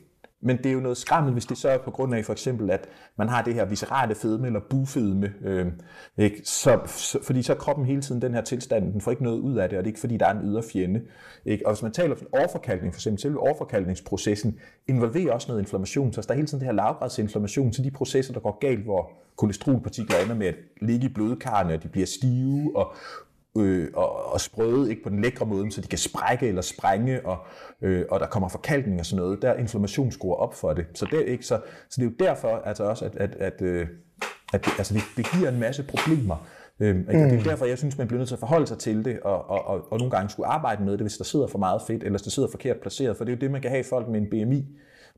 Men det er jo noget skrammel, hvis det så er på grund af for eksempel, at man har det her viscerale fedme eller bufedme. Øh, ikke? Så, så, fordi så er kroppen hele tiden den her tilstand, den får ikke noget ud af det, og det er ikke fordi, der er en ydre fjende. Ikke? Og hvis man taler om overforkalkning, for eksempel selve overforkalkningsprocessen, involverer også noget inflammation. Så der er hele tiden det her lavgradsinflammation til de processer, der går galt, hvor kolesterolpartikler ender med at ligge i blodkarrene, og de bliver stive og øh, og, og sprøde ikke på den lækre måde, så de kan sprække eller sprænge, og, øh, og der kommer forkalkning og sådan noget. Der er inflammation skruer op for det. Så det er, ikke så, så det er jo derfor altså også, at, at, at, øh, at det, altså det, det giver en masse problemer. Øhm? Og det er derfor, jeg synes, man bliver nødt til at forholde sig til det, og, og, og, og nogle gange skulle arbejde med det, hvis der sidder for meget fedt, eller hvis der sidder forkert placeret, for det er jo det, man kan have folk med en BMI,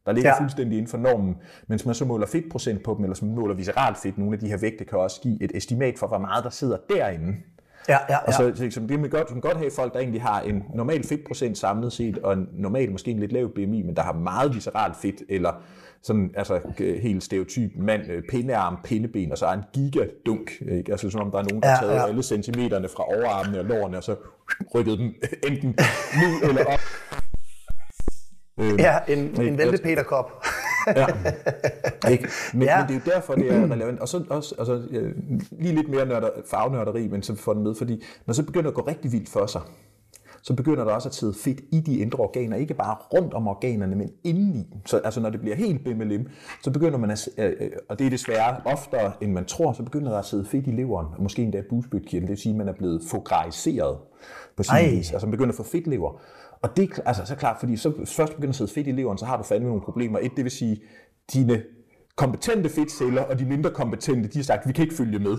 der ligger Ja. fuldstændig inden for normen, mens man så måler fedtprocent på dem, eller så måler visceralt fedt, nogle af de her vægte kan også give et estimat for, hvor meget der sidder derinde. Ja, ja, Og så ja. liksom, det kan godt, man godt have folk, der egentlig har en normal fedtprocent samlet set, og en normal måske en lidt lav BMI, men der har meget visceralt fedt, eller sådan altså øh, helt stereotyp mand, øh, pindearm, pindeben, og så er en gigadunk. Ikke? Altså som om der er nogen, der har Ja, taget ja. alle centimeterne fra overarmene og lårene, og så rykket dem enten ned eller op. Øhm, Ja, en, en Ikke? Ja. Ikke? Men, Ja. men det er jo derfor, det er relevant. Og så også altså, lige lidt mere nørder, farvenørderi, men så får den med, fordi når så begynder at gå rigtig vildt for sig, så begynder der også at sidde fedt i de indre organer, ikke bare rundt om organerne, men indeni. Så altså, når det bliver helt BMLM, så begynder man at, øh, øh, og det er desværre oftere, end man tror, så begynder der at sidde fedt i leveren, og måske endda busbytkirtlen, det vil sige, at man er blevet fograriseret på sin Ej. vis, altså man begynder at få fedtlever. Og det er altså, så klart, fordi så først begynder at sidde fedt i leveren, så har du fandme nogle problemer. Et, det vil sige, dine kompetente fedtceller og de mindre kompetente, de har sagt, vi kan ikke følge med.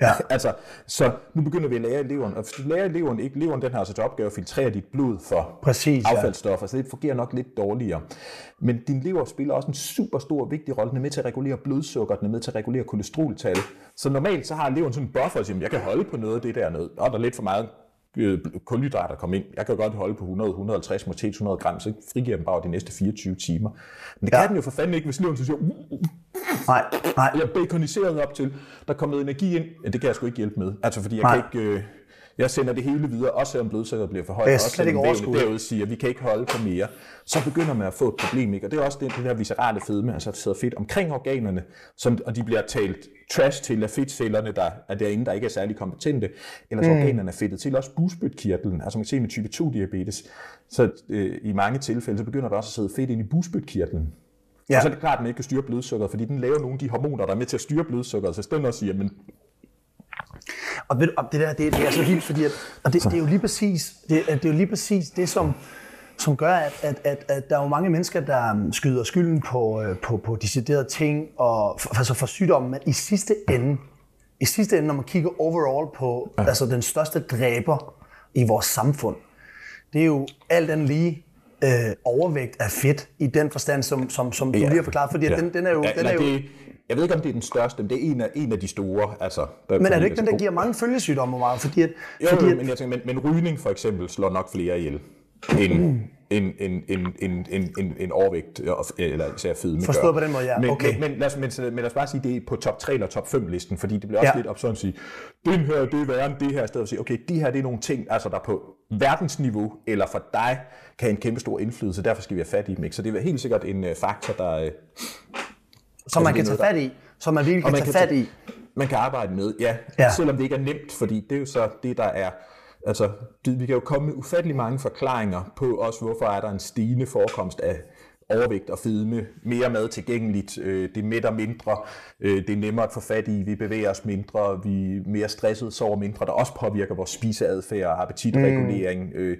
Ja. altså, så nu begynder vi at lære i leveren, og hvis du lærer i leveren, ikke leveren, den har altså til opgave at filtrere dit blod for Præcis, ja. affaldsstoffer, så det fungerer nok lidt dårligere. Men din lever spiller også en super stor vigtig rolle. Den er med til at regulere blodsukker, den er med til at regulere kolesteroltal. Så normalt så har leveren sådan en buffer, siger, jeg kan holde på noget af det der noget. Og der er lidt for meget kulhydrater komme ind. Jeg kan godt holde på 100, 150, måske 200 gram, så frigiver den bare de næste 24 timer. Men det Ja. kan den jo for fanden ikke, hvis leveren så siger, "Uh, uh, Nej, nej. jeg er baconiseret op til, der kommer noget energi ind. Det kan jeg sgu ikke hjælpe med. Altså, fordi jeg Nej. kan ikke... Øh, jeg sender det hele videre, også selvom blodsukkeret bliver for højt. Det også selvom overskud. derude siger, at vi kan ikke holde på mere. Så begynder man at få et problem, ikke? Og det er også det, det der viscerale fedme, altså at sidder fedt omkring organerne, som, og de bliver talt trash til af fedtcellerne, der er derinde, der ikke er særlig kompetente. Ellers mm. organerne er fedtet til. Også busbytkirtlen, altså man kan se med type 2 diabetes, så øh, i mange tilfælde, så begynder der også at sidde fedt ind i busbytkirtlen. Ja. Og så er det klart, at man ikke kan styre blodsukkeret, fordi den laver nogle af de hormoner, der er med til at styre blodsukkeret. Så i stedet for at sige, men Og, ved du, og det der, det, det er så vildt, fordi at, og det, det, er jo lige præcis, det, det er jo lige præcis det, som, som gør, at, at, at, at der er jo mange mennesker, der um, skyder skylden på, øh, på, på deciderede ting, og for, altså for sygdommen, men i sidste ende, i sidste ende, når man kigger overall på ja. altså den største dræber i vores samfund, det er jo alt andet lige øh, overvægt af fedt i den forstand, som, som, som du Ja. lige har forklaret, fordi ja. den, den er jo... Ja, den er jo det, jeg ved ikke, om det er den største, men det er en af, en af de store. Altså, der, men er det ikke den, der giver mange følgesygdomme, meget? Fordi, at, Jo, fordi at, men, jeg tænker, men, men rygning for eksempel slår nok flere ihjel end, mm. end, end, end, end, end, end, end overvægt, og- eller især fedme. Forstået på den måde, ja. Men, Okay. men, men, lad os, men, men lad os bare sige, det er på top 3 eller top 5 listen, fordi det bliver også Ja. lidt op sådan at sige, den her, det er værre end det her, i stedet for at sige, okay, de her, det er nogle ting, altså der på verdensniveau, eller for dig, kan have en kæmpe stor indflydelse, derfor skal vi have fat i dem, ikke? Så det er helt sikkert en uh, faktor, der... Som man det kan tage fat i, som man virkelig kan man tage kan fat i. man kan arbejde med, ja, Ja. Selvom det ikke er nemt, fordi det er jo så det, der er... Altså, det, vi kan jo komme med ufattelig mange forklaringer på også, hvorfor er der en stigende forekomst af overvægt og fedme, mere mad tilgængeligt, øh, det mætter mindre, øh, det er nemmere at få fat i, vi bevæger os mindre, vi er mere stresset, sover mindre, der også påvirker vores spiseadfærd og appetitregulering, mm. øh,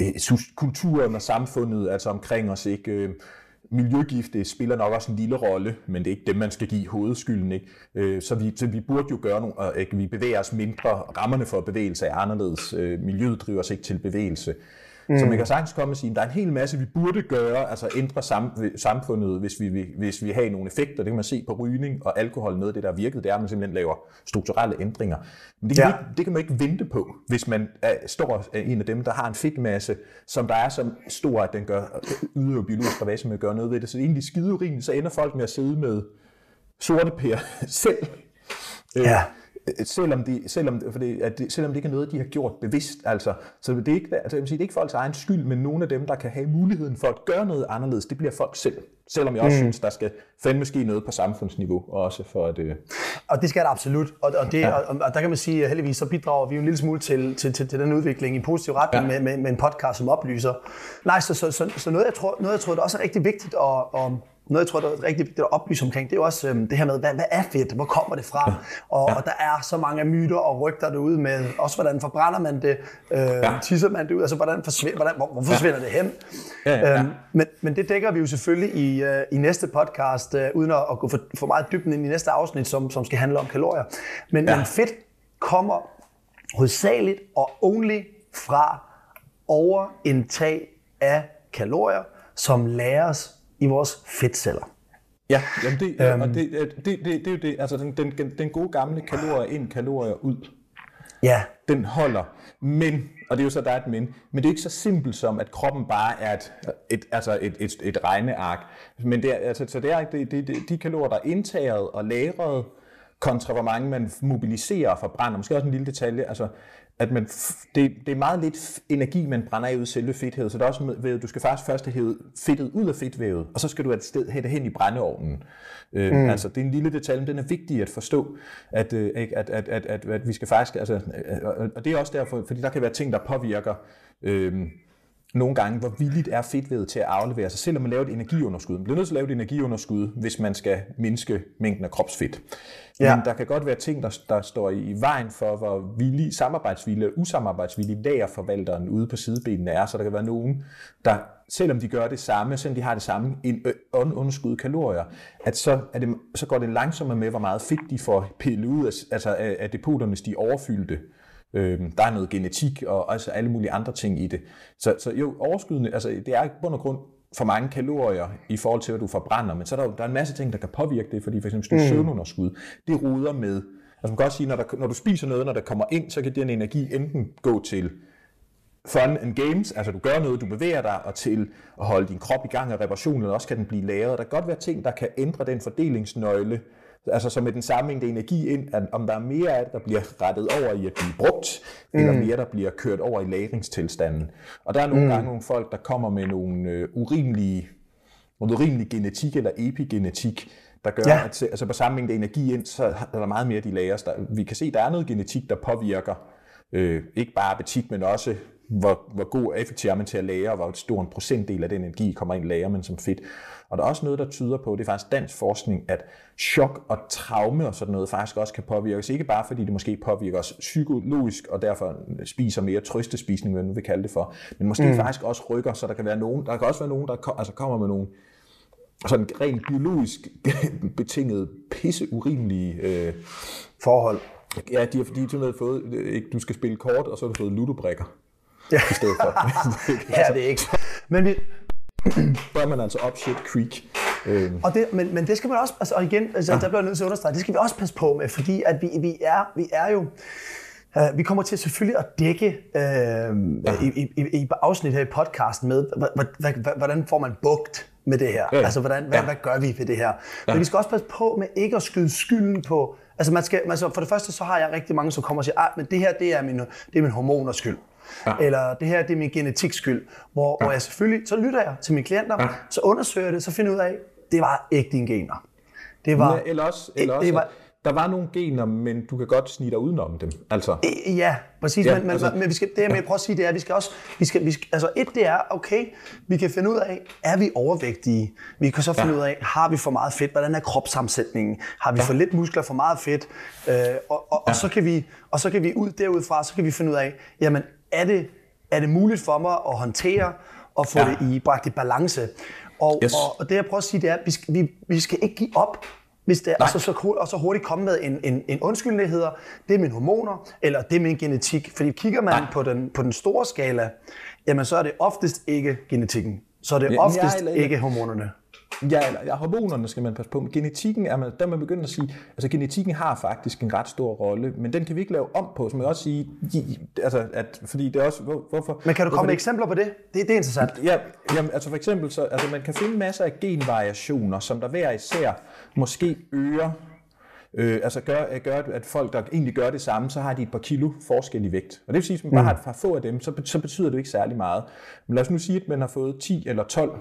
øh, kulturen og samfundet, altså omkring os, ikke? Miljøgifte spiller nok også en lille rolle, men det er ikke dem, man skal give hovedskylden. Ikke? Øh, så, vi, så vi burde jo gøre nogle, øh, at vi bevæger os mindre, rammerne for bevægelse er anderledes, øh, miljøet driver os ikke til bevægelse. Mm. Så man kan sagtens komme og sige, at der er en hel masse, vi burde gøre, altså ændre sam, samfundet, hvis vi, hvis vi har nogle effekter. Det kan man se på rygning og alkohol. Noget af det, der virket, det er, at man simpelthen laver strukturelle ændringer. Men det kan, Ja. ja. ikke, det kan man ikke vente på, hvis man er, står er en af dem, der har en fedtmasse, som der er så stor, at den gør, yder biologisk ravage med at gøre noget ved det. Så det er egentlig skide urimeligt, så ender folk med at sidde med sorte pære selv. Øh, Ja. Selvom, de, selvom, for det, at det, selvom det ikke er noget, de har gjort bevidst. Altså, så det er, ikke, altså, jeg vil sige, det er ikke folks egen skyld, men nogle af dem, der kan have muligheden for at gøre noget anderledes, det bliver folk selv. Selvom jeg også mm. synes, der skal fandme ske noget på samfundsniveau, også for at... Øh, Og det skal der absolut. Og, og, det, ja. og, og der kan man sige, at heldigvis så bidrager vi jo en lille smule til, til, til, til den udvikling i positiv retning ja. Med, med, med en podcast, som oplyser. Nej, så, så, så, så noget, jeg tror, noget, jeg tror, der også er rigtig vigtigt at, og, noget, jeg tror, der er rigtig vigtigt at oplyse omkring, det er jo også øhm, det her med, hvad, hvad er fedt? Hvor kommer det fra? Ja. Og, ja. og der er så mange myter og rygter derude med, også hvordan forbrænder man det? Øh, ja. Tisser man det ud? Altså, hvordan forsvinder, hvordan, hvor, hvor forsvinder ja. det hen? Ja, ja, ja. Øhm, men, men det dækker vi jo selvfølgelig i, øh, i næste podcast, øh, uden at, at gå for, for meget dybden ind i næste afsnit, som, som skal handle om kalorier. Men, ja. men fedt kommer hovedsageligt og only fra overindtag af kalorier, som læres i vores fedtceller. Ja, jamen det, øhm, og det, det, det, det, det er jo det, altså den, den, den gode gamle kalorier ind, kalorier ud. Ja. Den holder. Men, og det er jo så, der er et men, men det er ikke så simpelt som, at kroppen bare er et, et, altså et, et, et regneark. Men det er, altså, så det er det, det, det, de kalorier, der er indtaget og lagret, kontra hvor mange man mobiliserer og forbrænder. Måske også en lille detalje, altså at man, det, det er meget lidt energi, man brænder af ud selve fedtvævet, så det er også ved, du skal faktisk først have fedtet ud af fedtvævet, og så skal du et sted have det hen i brændeovnen. Øh, mm. Altså, det er en lille detalje, men den er vigtig at forstå, at, at, at, at, at, at, at vi skal faktisk, altså, og det er også derfor, fordi der kan være ting, der påvirker øh, nogle gange, hvor villigt er fedtvævet til at aflevere sig, selvom man laver et energiunderskud. Man bliver nødt til at lave et energiunderskud, hvis man skal mindske mængden af kropsfedt. Ja. Men der kan godt være ting, der, der står i vejen for, hvor villig, samarbejdsvillig eller usamarbejdsvillig lagerforvalteren ude på sidebenene er. Så der kan være nogen, der selvom de gør det samme, selvom de har det samme underskud kalorier, at så, er det, så går det langsommere med, hvor meget fedt de får pillet ud af, altså af, af depoterne, hvis de er overfyldte. Øh, der er noget genetik og altså alle mulige andre ting i det. Så, så jo, overskydende, altså det er i bund og grund for mange kalorier i forhold til, hvad du forbrænder, men så er der, der er en masse ting, der kan påvirke det, fordi for eksempel hvis du mm. søvnunderskud, det ruder med, altså man kan også sige, når, der, når du spiser noget, når der kommer ind, så kan den energi enten gå til fun and games, altså du gør noget, du bevæger dig, og til at holde din krop i gang af reparation, eller også kan den blive lagret. Der kan godt være ting, der kan ændre den fordelingsnøgle, altså så med den samme mængde energi ind, at om der er mere af det, der bliver rettet over i at blive brugt, mm. eller mere, der bliver kørt over i lagringstilstanden. Og der er nogle mm. gange nogle folk, der kommer med nogle øh, urimelige, noget urimelig genetik eller epigenetik, der gør, ja. at altså på samme mængde energi ind, så er der meget mere, de lagres. Der, vi kan se, at der er noget genetik, der påvirker øh, ikke bare appetit, men også hvor, hvor god og effektiv er man til at lære, og hvor stor en procentdel af den energi kommer ind lærer man som fedt. Og der er også noget, der tyder på, det er faktisk dansk forskning, at chok og traume og sådan noget faktisk også kan påvirke os. Ikke bare fordi det måske påvirker os psykologisk, og derfor spiser mere trøstespisning, hvad man vil kalde det for, men måske mm. faktisk også rykker, så der kan være nogen, der kan også være nogen, der kom, altså kommer med nogle sådan rent biologisk betinget pisse urimelige øh, forhold. Ja, de har fordi de har fået, øh, ikke, du skal spille kort, og så har du fået ludobrikker ja. i stedet for. ja, det er ikke. Men vi, bør man altså shit creek. Øh. Og det, men, men det skal man også, altså, og igen, altså, ja. der bliver jeg nødt til at understrege, det skal vi også passe på med, fordi at vi, vi, er, vi er jo, Uh, vi kommer til selvfølgelig at dække uh, ja. i, i, i, i afsnit her i podcasten med, hvordan får man bugt med det her? Ja. Altså, hvordan, hvad, ja. hvad gør vi ved det her? Ja. Men vi skal også passe på med ikke at skyde skylden på... Altså, man skal, altså for det første, så har jeg rigtig mange, som kommer og siger, at ah, men det her, det er min, det er min hormoners skyld. Ja. Eller det her det er min genetik skyld. Hvor, ja. hvor jeg selvfølgelig, så lytter jeg til mine klienter, ja. så undersøger jeg det, så finder jeg ud af, det var ikke dine gener. Det var, eller også, eller også det var, der var nogle gener, men du kan godt snige dig udenom dem. Altså. Ja, præcis. Ja, men, altså, men vi skal, det, jeg ja. prøver at sige, det er, at vi skal også... Vi skal, vi skal, altså et, det er, okay, vi kan finde ud af, er vi overvægtige? Vi kan så finde ja. ud af, har vi for meget fedt? Hvordan er kropssammensætningen? Har vi ja. for lidt muskler, for meget fedt? Øh, og, og, ja. og, så kan vi, og så kan vi ud derudfra, så kan vi finde ud af, jamen, er det, er det muligt for mig at håndtere og få ja. det i bragt i balance? Og, yes. og, og det jeg prøver at sige, det er, at vi skal, vi, vi skal ikke give op, hvis det er, og, så, så, og så hurtigt komme med en, en, en undskyldning, der hedder, det er mine hormoner, eller det er min genetik. Fordi kigger man på den, på den store skala, jamen så er det oftest ikke genetikken. Så er det ja, oftest ja, eller, ikke hormonerne. Ja, eller, ja, hormonerne skal man passe på. Men genetikken er man, der man begynder at sige, altså genetikken har faktisk en ret stor rolle, men den kan vi ikke lave om på, som jeg også sige, altså, at, fordi det er også, hvor, hvorfor... Men kan du komme med eksempler på det? Det, det er interessant. Ja, jamen, altså for eksempel, så, altså man kan finde masser af genvariationer, som der hver især måske øger Øh, altså gør, gør, at folk, der egentlig gør det samme, så har de et par kilo forskel i vægt. Og det vil sige, at hvis man bare mm. har et få af dem, så, så betyder det ikke særlig meget. Men lad os nu sige, at man har fået 10 eller 12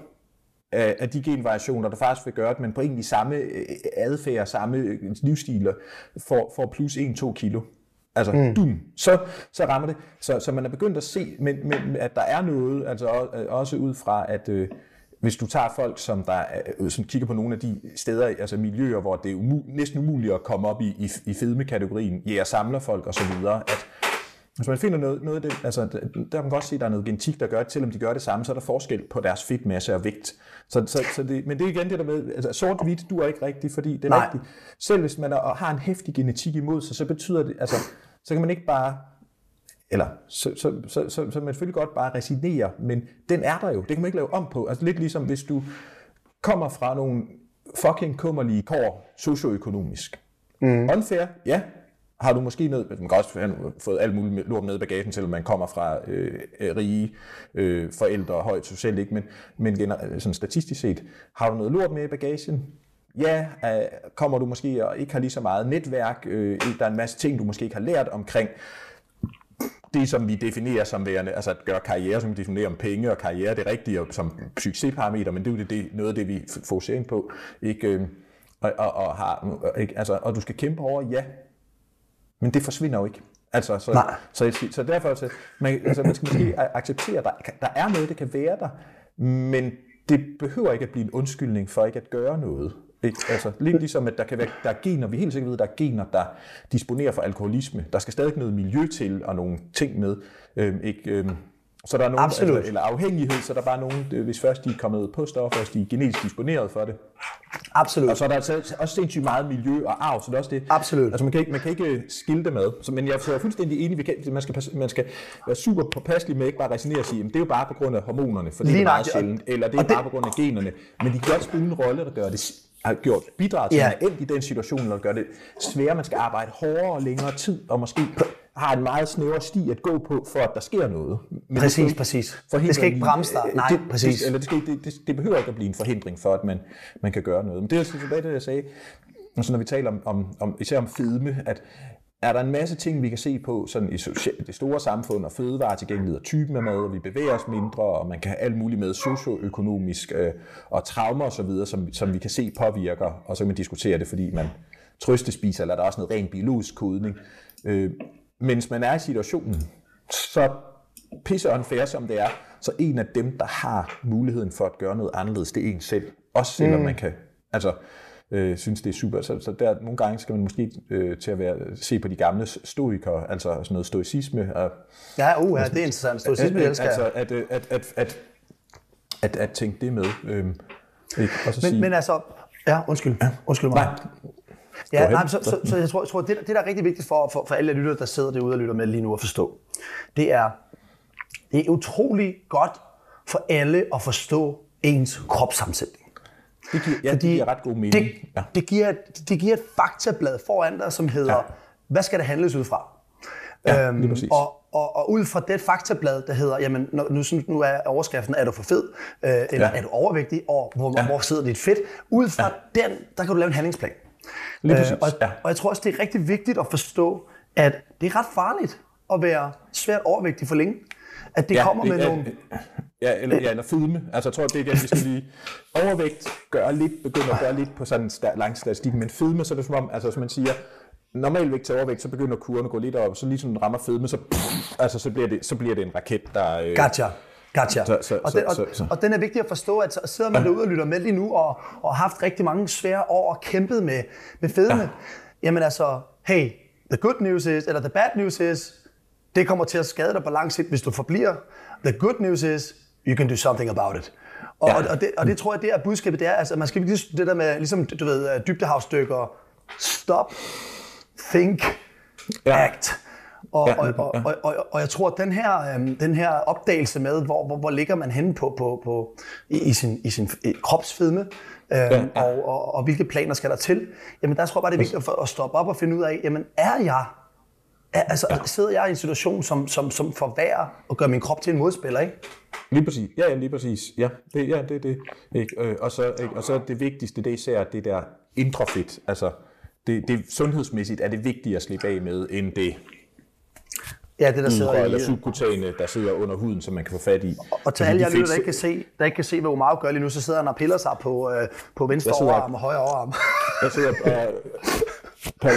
af, af de genvariationer, der faktisk vil gøre, at man på egentlig samme øh, adfærd, samme øh, livsstiler får, får plus 1-2 kilo. Altså, mm. dum, så, så rammer det. Så, så man er begyndt at se, men, men, at der er noget, altså også ud fra, at øh, hvis du tager folk, som, der, øh, som kigger på nogle af de steder, altså miljøer, hvor det er umu- næsten umuligt at komme op i, i, i fedme-kategorien, jæger samler folk osv., at hvis man finder noget, noget af det, altså, der kan man godt se, at der er noget genetik, der gør, at selvom de gør det samme, så er der forskel på deres fedtmasse og vægt. Så, så, så det, men det er igen det der med, altså sort-hvidt du er ikke rigtigt, fordi det er Nej. rigtigt. Selv hvis man er, har en hæftig genetik imod sig, så betyder det, altså, så kan man ikke bare eller så, så, så, så, så man selvfølgelig godt bare resignere, men den er der jo. Det kan man ikke lave om på. Altså lidt ligesom hvis du kommer fra nogle fucking kummerlige kår socioøkonomisk. Mm. Unfair, ja, har du måske noget, man kan også have fået alt muligt lort med i bagagen, selvom man kommer fra øh, øh rige øh, forældre og højt socialt, ikke? men, men gener- øh, sådan statistisk set, har du noget lort med i bagagen? Ja, øh, kommer du måske og ikke har lige så meget netværk, øh, der er en masse ting, du måske ikke har lært omkring, det, som vi definerer som værende, altså at gøre karriere, som vi definerer om penge og karriere, det rigtige og som succesparameter, men det er jo det, noget af det, vi fokuserer på. Ikke? Øh, og, og, og, har, ikke? Altså, og du skal kæmpe over, ja, men det forsvinder jo ikke. Altså, så, Nej. så, så, så derfor, så, man, altså, man skal måske acceptere, at der, der er noget, der kan være der, men det behøver ikke at blive en undskyldning for ikke at gøre noget. Ikke? Altså, lidt ligesom, at der kan være der er gener, vi helt sikkert ved, at der er gener, der disponerer for alkoholisme. Der skal stadig noget miljø til og nogle ting med. Øhm, ikke, øhm, så der er nogen, Absolut. altså, eller afhængighed, så der er bare nogen, øh, hvis først de er kommet på stoffer, hvis de er genetisk disponeret for det. Absolut. Og så er der altså også sindssygt meget miljø og arv, så det er også det. Absolut. Altså man kan ikke, man kan ikke skille det med. Så, men jeg er fuldstændig enig, kan, man, skal, man skal være super påpasselig med ikke bare resonere og sige, at det er jo bare på grund af hormonerne, for det er meget sjældent, eller det er det- bare på grund af generne. Men de kan godt spille en rolle, der gør det har gjort bidrag til, Ja. at man endt i den situation, eller gør det sværere, man skal arbejde hårdere og længere tid, og måske har en meget snævere sti at gå på, for at der sker noget. Men det Præcis, skal ikke præcis. Det skal ikke bremse dig. øh, Nej, det, præcis. Det, eller det, skal, det, det, det behøver ikke at blive en forhindring for, at man, man kan gøre noget. Men det er altså tilbage til det, jeg sagde, altså når vi taler om, om, om især om fedme, at er der en masse ting, vi kan se på sådan i det store samfund, og fødevaretilgængelighed og typen af mad, og vi bevæger os mindre, og man kan have alt muligt med socioøkonomisk øh, og traumer osv., som, som vi kan se påvirker, og så kan man diskutere det, fordi man trøstespiser, eller er der også noget rent biologisk kodning. Øh, mens man er i situationen, så pisse unfair som det er, så en af dem, der har muligheden for at gøre noget anderledes, det er en selv. Også selvom mm. man kan, altså, øh, synes, det er super. Så, så der, nogle gange skal man måske øh, til at være, se på de gamle stoikere, altså sådan noget stoicisme. Og, Ja, uh, ja, det er interessant. Stoicisme, at, elsker altså, at, øh, at, at, at, at, at tænke det med. Øh, ikke? Og så Men, sige, men altså, ja, undskyld. Undskyld mig. nej, Ja, nej, så, så, så jeg tror, jeg tror det, det, der er rigtig vigtigt for, for, for alle lyttere, der sidder derude og lytter med lige nu at forstå, det er, det er utrolig godt for alle at forstå ens kropssammensætning. Det giver, ja, det giver ret god mening. Det, ja. det, giver, det giver et faktablad foran dig, som hedder, ja. hvad skal det handles ud fra? Ja, præcis. og, og, og ud fra det faktablad, der hedder, jamen, nu, nu, er overskriften, er du for fed, øh, eller Ja. er du overvægtig, og hvor, ja. hvor sidder dit fedt? Ud fra ja. den, der kan du lave en handlingsplan. Lige præcis, og, ja. og jeg tror også, det er rigtig vigtigt at forstå, at det er ret farligt at være svært overvægtig for længe. At det ja, kommer med ja, nogle... Ja, eller, ja, eller fedme. Altså, jeg tror, det er det, vi skal lige... Overvægt gør lidt, begynder at gøre lidt på sådan en sta- lang statistik, men fedme, så er det som om, altså som man siger, normal vægt til overvægt, så begynder kuren at gå lidt op, så lige som den rammer fedme, så, pff, altså, så, bliver det, så bliver det en raket, der... Øh, Gotcha. Gotcha. Så- så- og, den, og, så- så. og den er vigtig at forstå, at sidder man derude og lytter med lige nu, og, og har haft rigtig mange svære år og kæmpet med, med fedme. Ja. Jamen altså, hey, the good news is, eller the bad news is, det kommer til at skade dig på lang sigt, hvis du forbliver. The good news is, you can do something about it. Og, Ja. og, det, og det tror jeg, det er budskabet, det er, altså man skal virkelig det der med, ligesom du ved, dybdehavsdykker, stop, think, Ja. act. Og, Ja, og, og, og, og, og jeg tror, at den her, øhm, den her opdagelse med, hvor, hvor, hvor ligger man henne på, på, på, i, i sin, i sin i kropsfedme, øhm, ja, ja. Og, og, og hvilke planer skal der til, jamen der tror jeg bare, det er vigtigt at, at stoppe op og finde ud af, jamen er jeg, altså ja. sidder jeg i en situation, som, som, som forværrer og gør min krop til en modspiller, ikke? Lige præcis. Ja, ja, lige præcis. Ja, det, ja, det det. Ikke? Øh, og, så, ikke? og så det vigtigste, det er især det der indre fedt. Altså, det, det, sundhedsmæssigt er det vigtigere at slippe af med, end det Ja, det der sidder i. eller subkutane, der sidder under huden, som man kan få fat i. Og til alle jer lytter, der ikke kan se, der ikke kan se, hvad Omar gør lige nu, så sidder han og piller sig på, øh, på venstre overarm og højre overarm. Jeg sidder og på,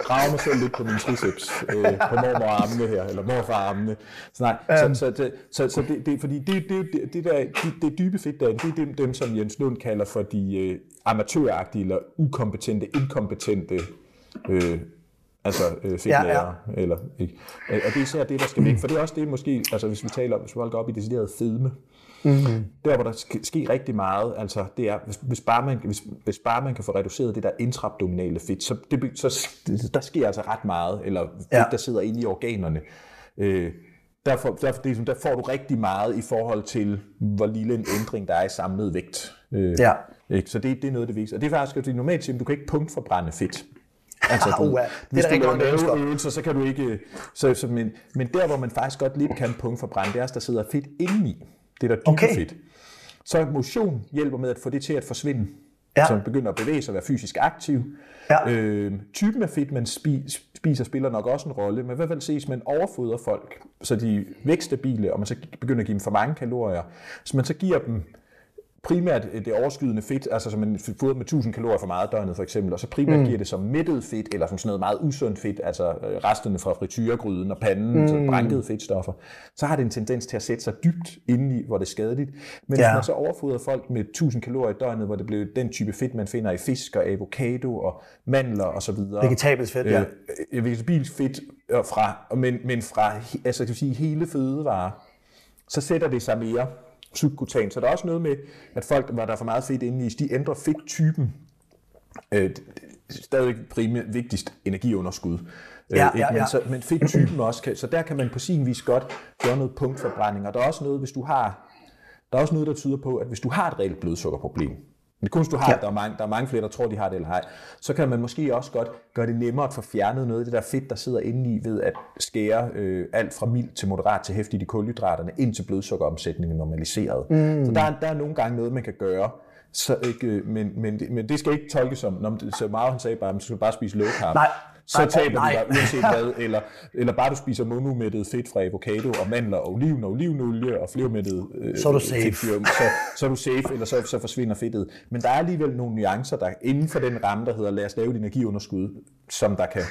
graver mig selv lidt på min triceps, øh, på mormorarmene her, eller morfararmene. Så nej, Øhm. så, så, så, så det, det, fordi det, det, det, der, det, det dybe fedt derinde, det er dem, dem, som Jens Lund kalder for de øh, amatøragtige, eller ukompetente, inkompetente øh, altså øh, fedtlærer, ja, ja. eller ikke. Øh, Og det er især det, der skal væk, for det er også det måske, altså hvis vi taler om, hvis vi holder op i decideret fedme, mm-hmm. der hvor der skal ske rigtig meget, altså det er, hvis, hvis, bare man, hvis, hvis bare man kan få reduceret det der intraabdominale fedt, så, det, så der sker altså ret meget, eller fedt, Ja. der sidder inde i organerne. Øh, derfor, derfor, det er, sådan, der får du rigtig meget i forhold til, hvor lille en ændring der er i samlet vægt. Øh, Ja. ikke? Så det, det er noget det vigtigste. Og det er faktisk, at normalt siger, du kan ikke punktforbrænde fedt. Altså, Uh, det er hvis da du rigtig laver lave øvelser, så kan du ikke... Så, så, men, men der, hvor man faktisk godt lidt kan punktforbrænde, det er, at der sidder fedt indeni. Det er der dybe Okay. fedt. Så motion hjælper med at få det til at forsvinde. Ja. Så man begynder at bevæge sig og være fysisk aktiv. Ja. Øh, typen af fedt, man spi- spiser, spiller nok også en rolle, men i hvert fald ses, man overfodrer folk, så de er vækststabile, og man så begynder at give dem for mange kalorier. Så man så giver dem primært det overskydende fedt, altså som man fodrer med 1000 kalorier for meget døgnet for eksempel, og så primært mm. giver det som mættet fedt, eller som sådan noget meget usundt fedt, altså øh, resterne fra frityregryden og panden, mm. så brænkede fedtstoffer, så har det en tendens til at sætte sig dybt indeni, hvor det er skadeligt. Men ja. Hvis man så overfodrer folk med 1000 kalorier i døgnet, hvor det bliver den type fedt, man finder i fisk og avocado og mandler og så videre. Vegetabelt fedt, ja. Øh, vegetabilsk fedt øh, fra, men, men fra altså, kan vi sige, hele fødevarer, så sætter det sig mere subkutan. Så der er også noget med, at folk, hvor der er for meget fedt inde i, de ændrer fedttypen. Øh, stadig primært vigtigst energiunderskud. Øh, Ja, ja, ja. Men, så, men fedttypen også kan, så der kan man på sin vis godt gøre noget punktforbrænding. Og der er også noget, hvis du har, der er også noget, der tyder på, at hvis du har et reelt blodsukkerproblem, er kun, du har, Ja. der, er mange, der er mange flere, der tror, de har det eller ej, så kan man måske også godt gøre det nemmere at få fjernet noget af det der fedt, der sidder inde i, ved at skære øh, alt fra mild til moderat til hæftigt i kulhydraterne, ind til blodsukkeromsætningen normaliseret. Mm. Så der, er- der er nogle gange noget, man kan gøre, så ikke, øh, men, men, det- men det skal ikke tolkes som, når så meget han sagde bare, at man skal bare spise low carb. Nej. Så taber du dig uanset hvad, eller, eller bare du spiser monumættet fedt fra avocado og mandler og oliven og olivenolie og flermættet øh, Så er du safe. fedtfyr, så, så er du safe, eller så, så forsvinder fedtet. Men der er alligevel nogle nuancer, der inden for den ramme, der hedder, lad os lave et energiunderskud, som der kan...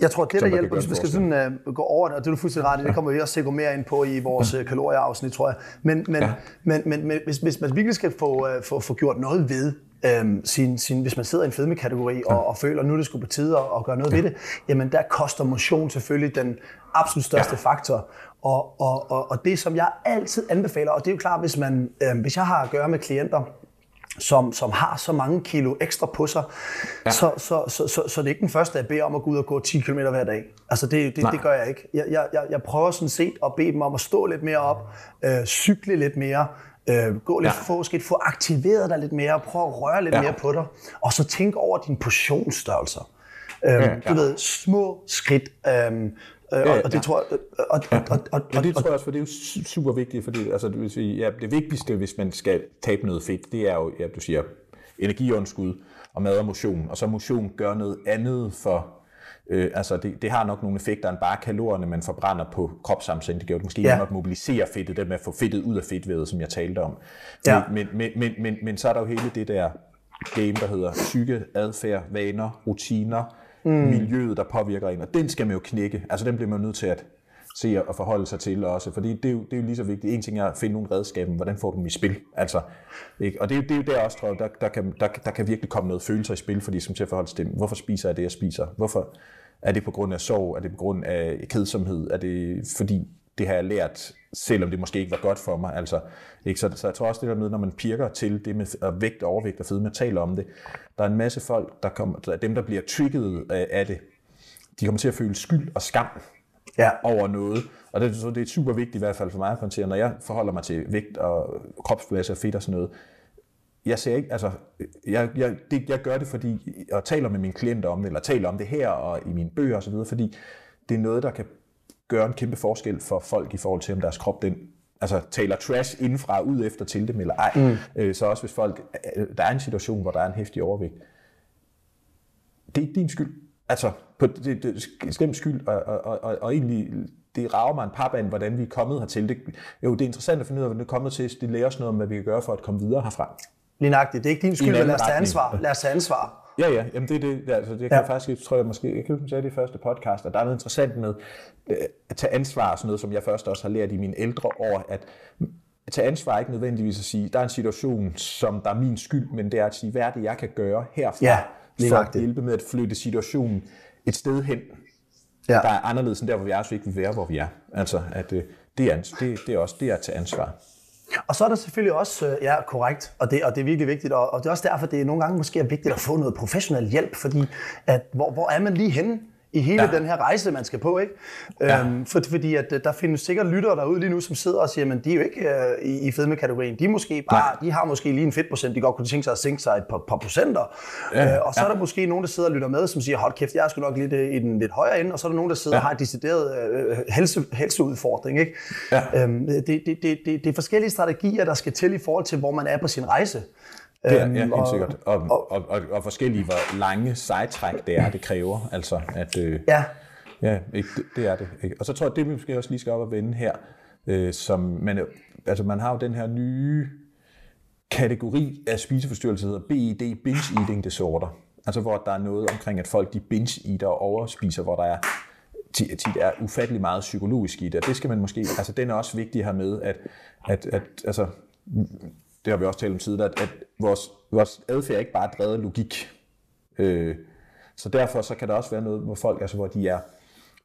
Jeg tror, det der hjælper, hvis vi skal sådan, uh, gå over det, og det er du fuldstændig ret i, det kommer vi også til at gå mere ind på i vores ja. kalorieafsnit, tror jeg. Men, men, ja. men, men, men hvis, hvis man virkelig skal få, uh, få, få gjort noget ved, øhm, sin, sin, hvis man sidder i en fedmekategori og, og føler, at nu er det skulle på tide at, at gøre noget ja. ved det, jamen der koster motion selvfølgelig den absolut største ja. faktor. Og, og, og, og det, som jeg altid anbefaler, og det er jo klart, hvis, man, øh, hvis jeg har at gøre med klienter, som, som har så mange kilo ekstra på sig, ja. så, så, så, så, så det er ikke den første, jeg beder om at gå ud og gå 10 km hver dag. Altså det, det, det gør jeg ikke. Jeg, jeg, jeg, jeg prøver sådan set at bede dem om at stå lidt mere op, øh, cykle lidt mere, øh, gå lidt ja. for skridt, få aktiveret dig lidt mere, prøve at røre lidt ja. mere på dig, og så tænk over din portionsstørrelser. Øhm, ja, ja. Du ved, små skridt. Øhm, øh, og, og det ja. tror jeg... Og, og, og, og, og, Og det tror jeg også, for det er jo su- super vigtigt, fordi altså, det, vil sige, ja, det vigtigste, hvis man skal tabe noget fedt, det er jo, ja, du siger, energiundskud og mad og motion. Og så motion gør noget andet for, øh, altså det, det har nok nogle effekter end bare kalorierne, man forbrænder på kropssammensætning. Det gør det måske Ja. at mobilisere fedtet, det med at få fedtet ud af fedtvævet, som jeg talte om. Ja. Men, men, men, men, men, men så er der jo hele det der game, der hedder psyke, adfærd, vaner, rutiner, mm. miljøet, der påvirker en, og den skal man jo knække. Altså den bliver man nødt til at se og forholde sig til også, fordi det er, jo, det er jo lige så vigtigt. En ting er at finde nogle redskaber, hvordan får du dem i spil? Altså, ikke? Og det er, jo, det er jo der også, tror jeg, der, der, kan, der, der kan virkelig komme noget følelser i spil, fordi som til at forholde sig til, hvorfor spiser jeg det, jeg spiser? Hvorfor er det på grund af sorg? Er det på grund af kedsomhed? Er det fordi, det har jeg lært, selvom det måske ikke var godt for mig? Altså, ikke? Så, så jeg tror også det der med, når man pirker til det med at vægt, overvægt og fedme, taler om det, der er en masse folk, der kommer, dem der bliver trigget af det, de kommer til at føle skyld og skam Ja. over noget. Og det, så det er super vigtigt i hvert fald for mig at håndtere, når jeg forholder mig til vægt og kropsmasse og fedt og sådan noget. Jeg ser ikke, altså, jeg, jeg, det, jeg gør det, fordi jeg taler med mine klienter om det, eller taler om det her og i mine bøger og så videre, fordi det er noget, der kan gøre en kæmpe forskel for folk i forhold til, om deres krop den altså taler trash indenfra ud efter til dem eller ej. Mm. Øh, Så også hvis folk, der er en situation, hvor der er en hæftig overvægt, det er ikke din skyld. Altså, på, det, det er slemt skyld, og, og, og, og egentlig, det rager mig en papand, hvordan vi er kommet hertil. Det, jo, det er interessant at finde ud af, hvordan det er kommet til. Det lærer os noget om, hvad vi kan gøre for at komme videre herfra. Lige nøjagtigt. Det er ikke din skyld, en men lad os tage ansvar. Lad os tage ansvar. Ja, ja, jamen det er det, altså det kan Ja. jeg faktisk, tror jeg måske, jeg kan sagde det i første podcast, og der er noget interessant med øh, at tage ansvar og sådan noget, som jeg først også har lært i mine ældre år, at at tage ansvar er ikke nødvendigvis at sige, der er en situation, som der er min skyld, men det er at sige, hvad er det, jeg kan gøre herfra, Ja, for at hjælpe med at flytte situationen et sted hen, Ja. der er anderledes end der, hvor vi er, så vi ikke vil være, hvor vi er. Altså, at øh, det, er, det, det er også det er at tage ansvar. Og så er der selvfølgelig også, øh, ja, korrekt, og det, og det er virkelig vigtigt, og, og det er også derfor, det er nogle gange måske er vigtigt at få noget professionel hjælp, fordi at, hvor, hvor er man lige henne i hele ja. den her rejse, man skal på. Ikke? Ja. Øhm, for, fordi at, øh, der findes sikkert lyttere derude lige nu, som sidder og siger, men de er jo ikke øh, i, i fedme-kategorien. De, måske bare, de har måske lige en fedtprocent, de godt kunne tænke sig at sænke sig et par, par procenter. Ja. Øh, og så ja. er der måske nogen, der sidder og lytter med, som siger, hold kæft, jeg er sgu nok lidt i den lidt højere ende. Og så er der nogen, der sidder ja. og har en decideret øh, helse, helseudfordring. Ikke? Ja. Øhm, det, det, det, det, det er forskellige strategier, der skal til i forhold til, hvor man er på sin rejse. Det er, ja, helt og, sikkert. Og, og, og, og, og forskellige, hvor lange sejtræk det er, det kræver. Altså, at, øh, ja. Ja, ikke, det, det er det. Ikke? Og så tror jeg, det vi måske også lige skal op og vende her, øh, som man, altså man har jo den her nye kategori af spiseforstyrrelser, der hedder BED, Binge Eating Disorder. Altså hvor der er noget omkring, at folk de binge-eater og overspiser, hvor der er tit er ufattelig meget psykologisk i det. det skal man måske, altså den er også vigtig her med, at, at, at altså, det har vi også talt om tidligere, at, at vores, vores adfærd er ikke bare drevet af logik. Øh, så derfor så kan der også være noget, hvor folk, altså hvor de er,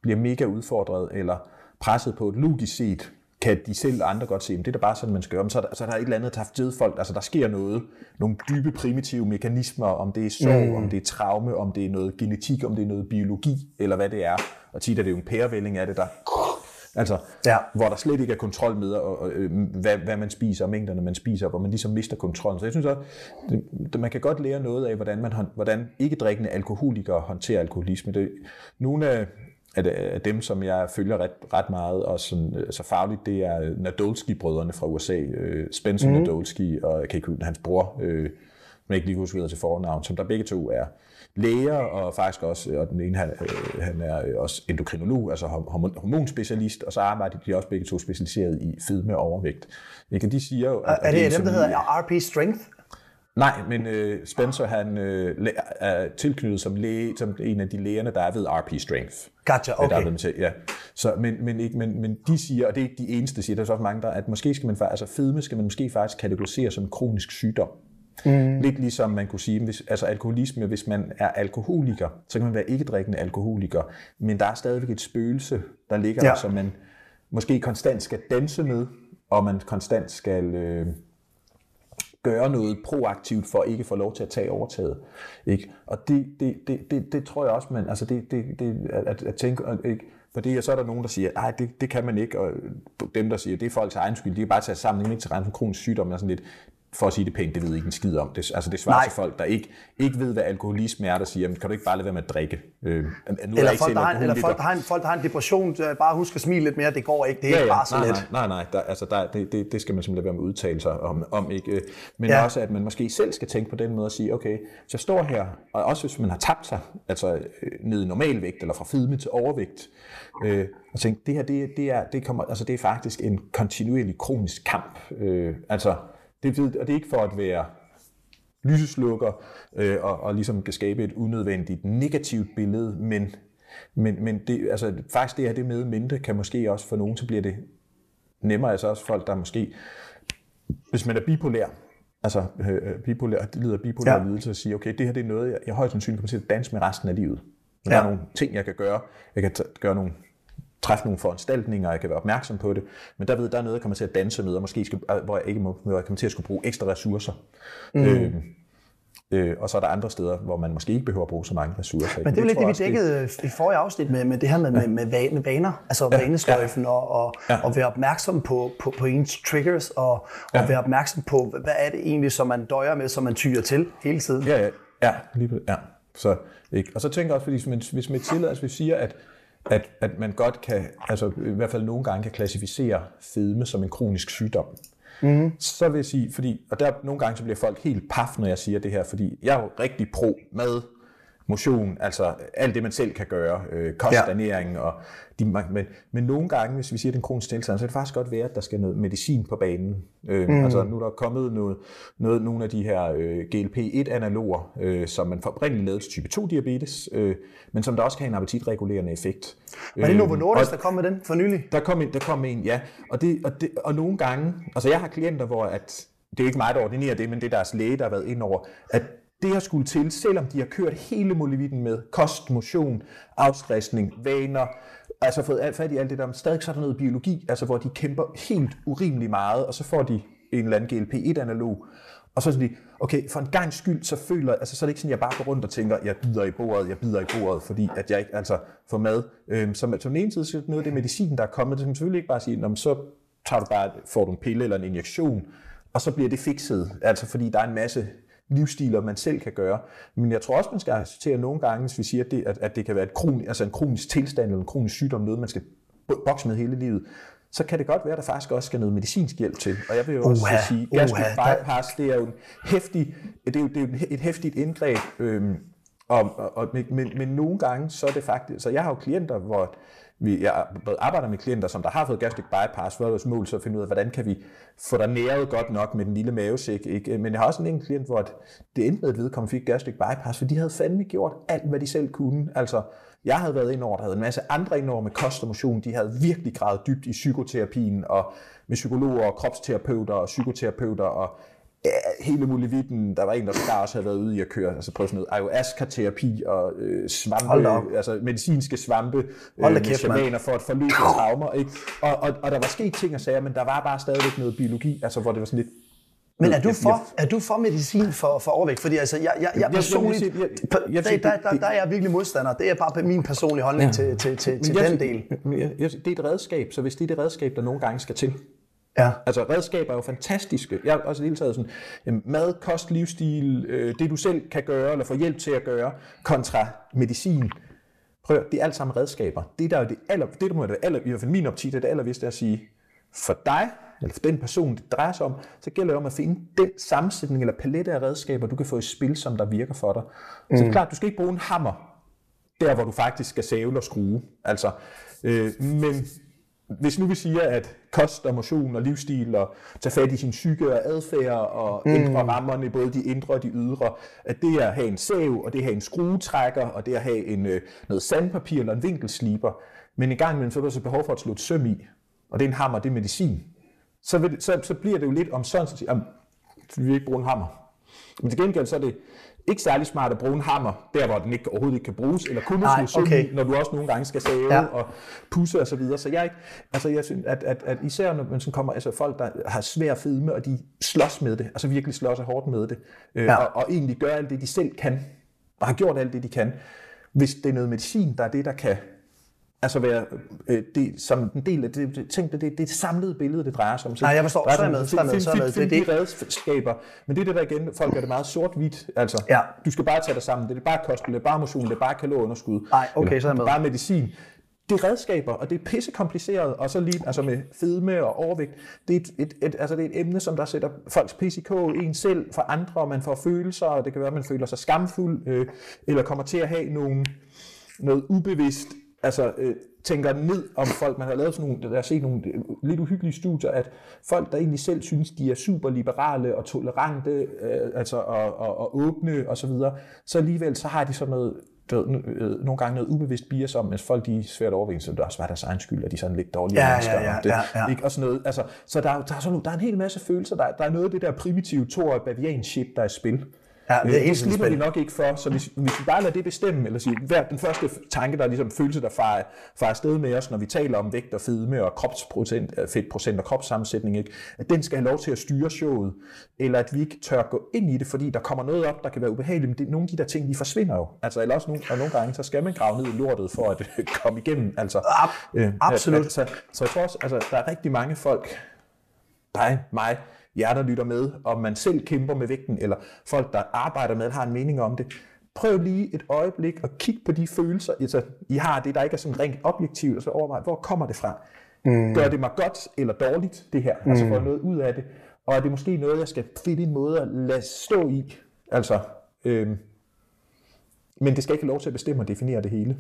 bliver mega udfordret eller presset på et logisk set, kan de selv og andre godt se, at det er da bare sådan, man skal gøre. Men så er der, så er der et eller andet, der har folk, altså der sker noget, nogle dybe primitive mekanismer, om det er sorg, mm. om det er traume, om det er noget genetik, om det er noget biologi, eller hvad det er. Og tit er det jo en pærevælling af det, der Altså, ja. hvor der slet ikke er kontrol med, og, og, øh, hvad, hvad man spiser, og mængderne man spiser, hvor man ligesom mister kontrollen. Så jeg synes også, det, man kan godt lære noget af, hvordan, man, hvordan ikke drikkende alkoholikere håndterer alkoholisme. Det, nogle af, af dem, som jeg følger ret, ret meget, og sådan, altså fagligt, det er Nadolski-brødrene fra USA, øh, Spencer mm. Nadolski og jeg kan ikke, hans bror, øh, men ikke lige huske videre til fornavn, som der begge to er læger, og faktisk også, og den ene han, øh, han er også endokrinolog, altså hormonspecialist, og så arbejder de også begge to specialiseret i fedme og overvægt. Ikke? De siger jo, at, er det, det dem, der hedder RP Strength? Nej, men øh, Spencer han øh, er tilknyttet som læge, som en af de lægerne, der er ved RP Strength. Gotcha, okay. Der er til, ja. Så, men, men, ikke, men, men de siger, og det er ikke de eneste, der siger, der er så mange, der, at måske skal man, altså fedme skal man måske faktisk kategorisere som kronisk sygdom. Mm. Lidt ligesom man kunne sige, hvis, altså alkoholisme, hvis man er alkoholiker, så kan man være ikke-drikkende alkoholiker, men der er stadigvæk et spøgelse, der ligger ja. der, som man måske konstant skal danse med, og man konstant skal øh, gøre noget proaktivt for at ikke få lov til at tage overtaget. Ikke? Og det, det, det, det, det tror jeg også, man, altså det, det, det at, at tænke, ikke? Fordi så er der nogen, der siger, nej, det, det kan man ikke, og dem, der siger, det er folks egen skyld, de er bare tage sammen, ikke til for kronisk sygdom, og sådan lidt for at sige det pænt, det ved ikke en skid om. Det, altså det svarer Nej. til folk, der ikke, ikke ved, hvad alkoholisme er, der siger, kan du ikke bare lade være med at drikke? Øh, nu eller, folk, der har, eller folk, der har en, folk, der har en depression, bare husk at smile lidt mere, det går ikke, det er ja, ja. bare så nej, let. Nej, nej, nej der, altså der, det, det, det skal man simpelthen være med at udtale sig om. om ikke? Men ja. også, at man måske selv skal tænke på den måde og sige, okay, så jeg står her, og også hvis man har tabt sig, altså øh, ned i normalvægt, eller fra fedme til overvægt, øh, og tænke, det her, det, det, er, det, kommer, altså det er faktisk en kontinuerlig kronisk kamp. Øh, altså, det, og det er ikke for at være lyseslukker øh, og, og ligesom kan skabe et unødvendigt negativt billede, men, men, men det, altså, faktisk det her det med mente kan måske også for nogen, så bliver det nemmere, altså også folk, der måske, hvis man er bipolær, altså øh, bipolær, det lider bipolær ja. lidelse, at sige, okay, det her det er noget, jeg, jeg højst sandsynligt kommer til at danse med resten af livet. Men ja. der er nogle ting, jeg kan gøre. Jeg kan gøre nogle træffe nogle foranstaltninger, jeg kan være opmærksom på det, men der ved der er noget, jeg kommer til at danse med, og måske skal, øh, hvor jeg ikke må, hvor jeg kommer til at skulle bruge ekstra ressourcer. Mm. Øh, Øh, og så er der andre steder, hvor man måske ikke behøver at bruge så mange ressourcer. Men det er jo lidt det, vi dækkede det... i forrige afsnit med, med det her med, ja. med, med, med vaner, altså ja. vanesløjfen, ja. og, og, ja. og være opmærksom på, på, på ens triggers, og, og ja. være opmærksom på, hvad er det egentlig, som man døjer med, som man tyrer til hele tiden. Ja, ja, ja, lige, ja. Så, ikke? Og så tænker jeg også, fordi hvis, hvis man tillader, altså vi siger, at at, at man godt kan, altså i hvert fald nogle gange kan klassificere fedme som en kronisk sygdom. Mm. Så vil jeg sige, fordi, og der nogle gange så bliver folk helt paf, når jeg siger det her, fordi jeg er jo rigtig pro mad, motion, altså alt det, man selv kan gøre, øh, kosternæring ja. og de, men, men nogle gange, hvis vi siger den kroniske tilstand, så kan det faktisk godt være, at der skal noget medicin på banen. Øh, mm. Altså nu er der kommet noget, noget, nogle af de her øh, GLP-1-analoger, øh, som man oprindeligt lavede til type 2-diabetes, øh, men som der også kan have en appetitregulerende effekt. Var det Novo øh, Nordisk, der kom med den for nylig? Der kom en, der kom en ja. Og, det, og, det, og nogle gange, altså jeg har klienter, hvor at, det er ikke mig, der ordinerer det, men det er deres læge, der har været ind over, at det har skulle til, selvom de har kørt hele molevitten med kost, motion, afstressning, vaner, altså fået alt fat i alt det der, men stadig så er der noget biologi, altså hvor de kæmper helt urimelig meget, og så får de en eller anden GLP-1-analog, Og så sådan de, okay, for en gang skyld, så føler altså så er det ikke sådan, jeg bare går rundt og tænker, jeg bider i bordet, jeg bider i bordet, fordi at jeg ikke altså får mad. Øhm, så på den ene side, så noget af det medicin, der er kommet, det kan man selvfølgelig ikke bare sige, Nå, så tager du bare, får du en pille eller en injektion, og så bliver det fikset, altså fordi der er en masse livsstiler, man selv kan gøre. Men jeg tror også, man skal acceptere nogle gange, hvis vi siger, at det, at, at det kan være et kron, altså en kronisk tilstand eller en kronisk sygdom, noget man skal bokse med hele livet, så kan det godt være, at der faktisk også skal noget medicinsk hjælp til. Og jeg vil jo også Uha, sige, gastric uha, bypass, det er jo en hæftig, det er jo, det er jo et hæftigt indgreb, øhm, og, og, og, men, men nogle gange, så er det faktisk, så jeg har jo klienter, hvor vi, jeg både arbejder med klienter, som der har fået gastric bypass, hvor vores mål så at finde ud af, hvordan kan vi få dig næret godt nok med den lille mavesæk. Ikke? Men jeg har også en enkelt klient, hvor det endte med, at vedkommende fik gastric bypass, for de havde fandme gjort alt, hvad de selv kunne. Altså, jeg havde været ind over, der havde en masse andre ind over med kost og motion. De havde virkelig gravet dybt i psykoterapien og med psykologer og kropsterapeuter og psykoterapeuter og ja, hele muligheden. Der var en, der sågar også havde været ude i at køre, altså prøve sådan noget ayahuasca-terapi og øh, svampe, altså medicinske svampe Hold da øh, kæft, shamaner for at forløse traumer. Ikke? Og, og, og, der var sket ting og sager, men der var bare stadigvæk noget biologi, altså hvor det var sådan lidt, Men er du for, er du for medicin for, for overvægt? Fordi altså, jeg, jeg, jeg personligt, der, der, der, der, er jeg virkelig modstander. Det er bare min personlige holdning til, til, til, til Men jeg- den del. jeg- jeg- Det er et redskab, så hvis det er det redskab, der nogle gange skal til, Ja. Altså redskaber er jo fantastiske. Jeg har også i det hele taget sådan, jamen, mad, kost, livsstil, øh, det du selv kan gøre, eller få hjælp til at gøre, kontra medicin. Prøv, det er alt sammen redskaber. Det der er det aller, det der må det aller, i hvert fald min optik, det er det allervigtigste at sige, for dig, eller for den person, det drejer sig om, så gælder det om at finde den sammensætning eller palette af redskaber, du kan få i spil, som der virker for dig. Så det er klart, du skal ikke bruge en hammer, der hvor du faktisk skal savle og skrue. Altså, øh, men hvis nu vi siger, at kost og motion og livsstil og tage fat i sin psyke og adfærd og mm. ændre rammerne, både de indre og de ydre, at det er at have en sav, og det er at have en skruetrækker, og det er at have en, øh, noget sandpapir eller en vinkelsliber, men en gang imellem så er der så behov for at slå et søm i, og det er en hammer, det er medicin. Så, vil så, så bliver det jo lidt om sådan, så jamen, vi vil ikke bruge en hammer. Men til gengæld så er det ikke særlig smart at bruge en hammer, der hvor den ikke, overhovedet ikke kan bruges, eller kun Nej, okay. når du også nogle gange skal save Ja. og pusse og så videre. Så jeg, ikke, altså jeg synes, at, at, at især når man sådan kommer, altså folk, der har svær fedme, og de slås med det, altså virkelig slås hårdt med det, øh, ja. og, og egentlig gør alt det, de selv kan, og har gjort alt det, de kan. Hvis det er noget medicin, der er det, der kan altså være øh, det, som en del af det, det, tænk, det, det, det er et samlet billede, det drejer sig om. Nej, jeg forstår. Så er om- med, så er med, så er med. find- Det er find de redskaber. Men det er det der igen, folk gør det meget sort-hvidt. Altså, Ja. du skal bare tage dig sammen. Det er bare kost, det er bare motion, det er bare kalorieunderskud. Nej, okay, Eller, så er jeg med. det Bare medicin. Det er redskaber, og det er pisse kompliceret, og så lige altså med fedme og overvægt. Det er et, et, et, altså det er et emne, som der sætter folks pis i kog, en selv, for andre, og man får følelser, og det kan være, at man føler sig skamfuld, øh, eller kommer til at have nogle, noget ubevidst, altså øh, tænker ned om folk. Man har lavet sådan nogle, der har set nogle øh, lidt uhyggelige studier, at folk, der egentlig selv synes, de er super liberale og tolerante, øh, altså og, og, og åbne og så videre, så alligevel så har de sådan noget, du ved, øh, nogle gange noget ubevidst bias om, mens folk de er svært overvægende, så det også var deres egen skyld, at de er sådan lidt dårlige Ja, mennesker. ja, ja, og det, ja, ja. Ikke? Og sådan noget. Altså, så der, er, der, er sådan, der er en hel masse følelser. Der, er- der er noget af det der primitive Thor bavian shit, der er i spil. Ja, det er Øh, det slipper de nok ikke for, så hvis, hvis vi bare lader det bestemme, eller sige, hver den første tanke, der er ligesom følelse, der farer, farer afsted med os, når vi taler om vægt og fedme og kropsprocent, øh, fedtprocent og kropssammensætning, ikke? at den skal have lov til at styre showet, eller at vi ikke tør gå ind i det, fordi der kommer noget op, der kan være ubehageligt, men det, nogle af de der ting, de forsvinder jo. Altså, eller også nogle, og nogle gange, så skal man grave ned i lortet for at øh, komme igennem. Altså, Ab- øh, absolut. Altså, så jeg tror også, altså, der er rigtig mange folk, dig, mig, jer, der lytter med, om man selv kæmper med vægten, eller folk, der arbejder med det, har en mening om det. Prøv lige et øjeblik at kigge på de følelser, altså, I har, det der ikke er sådan rent objektivt, og så overvej, hvor kommer det fra? Mm. Gør det mig godt eller dårligt, det her? Mm. Altså, får jeg noget ud af det? Og er det måske noget, jeg skal finde en måde at lade stå i? Altså, øhm, men det skal ikke have lov til at bestemme og definere det hele.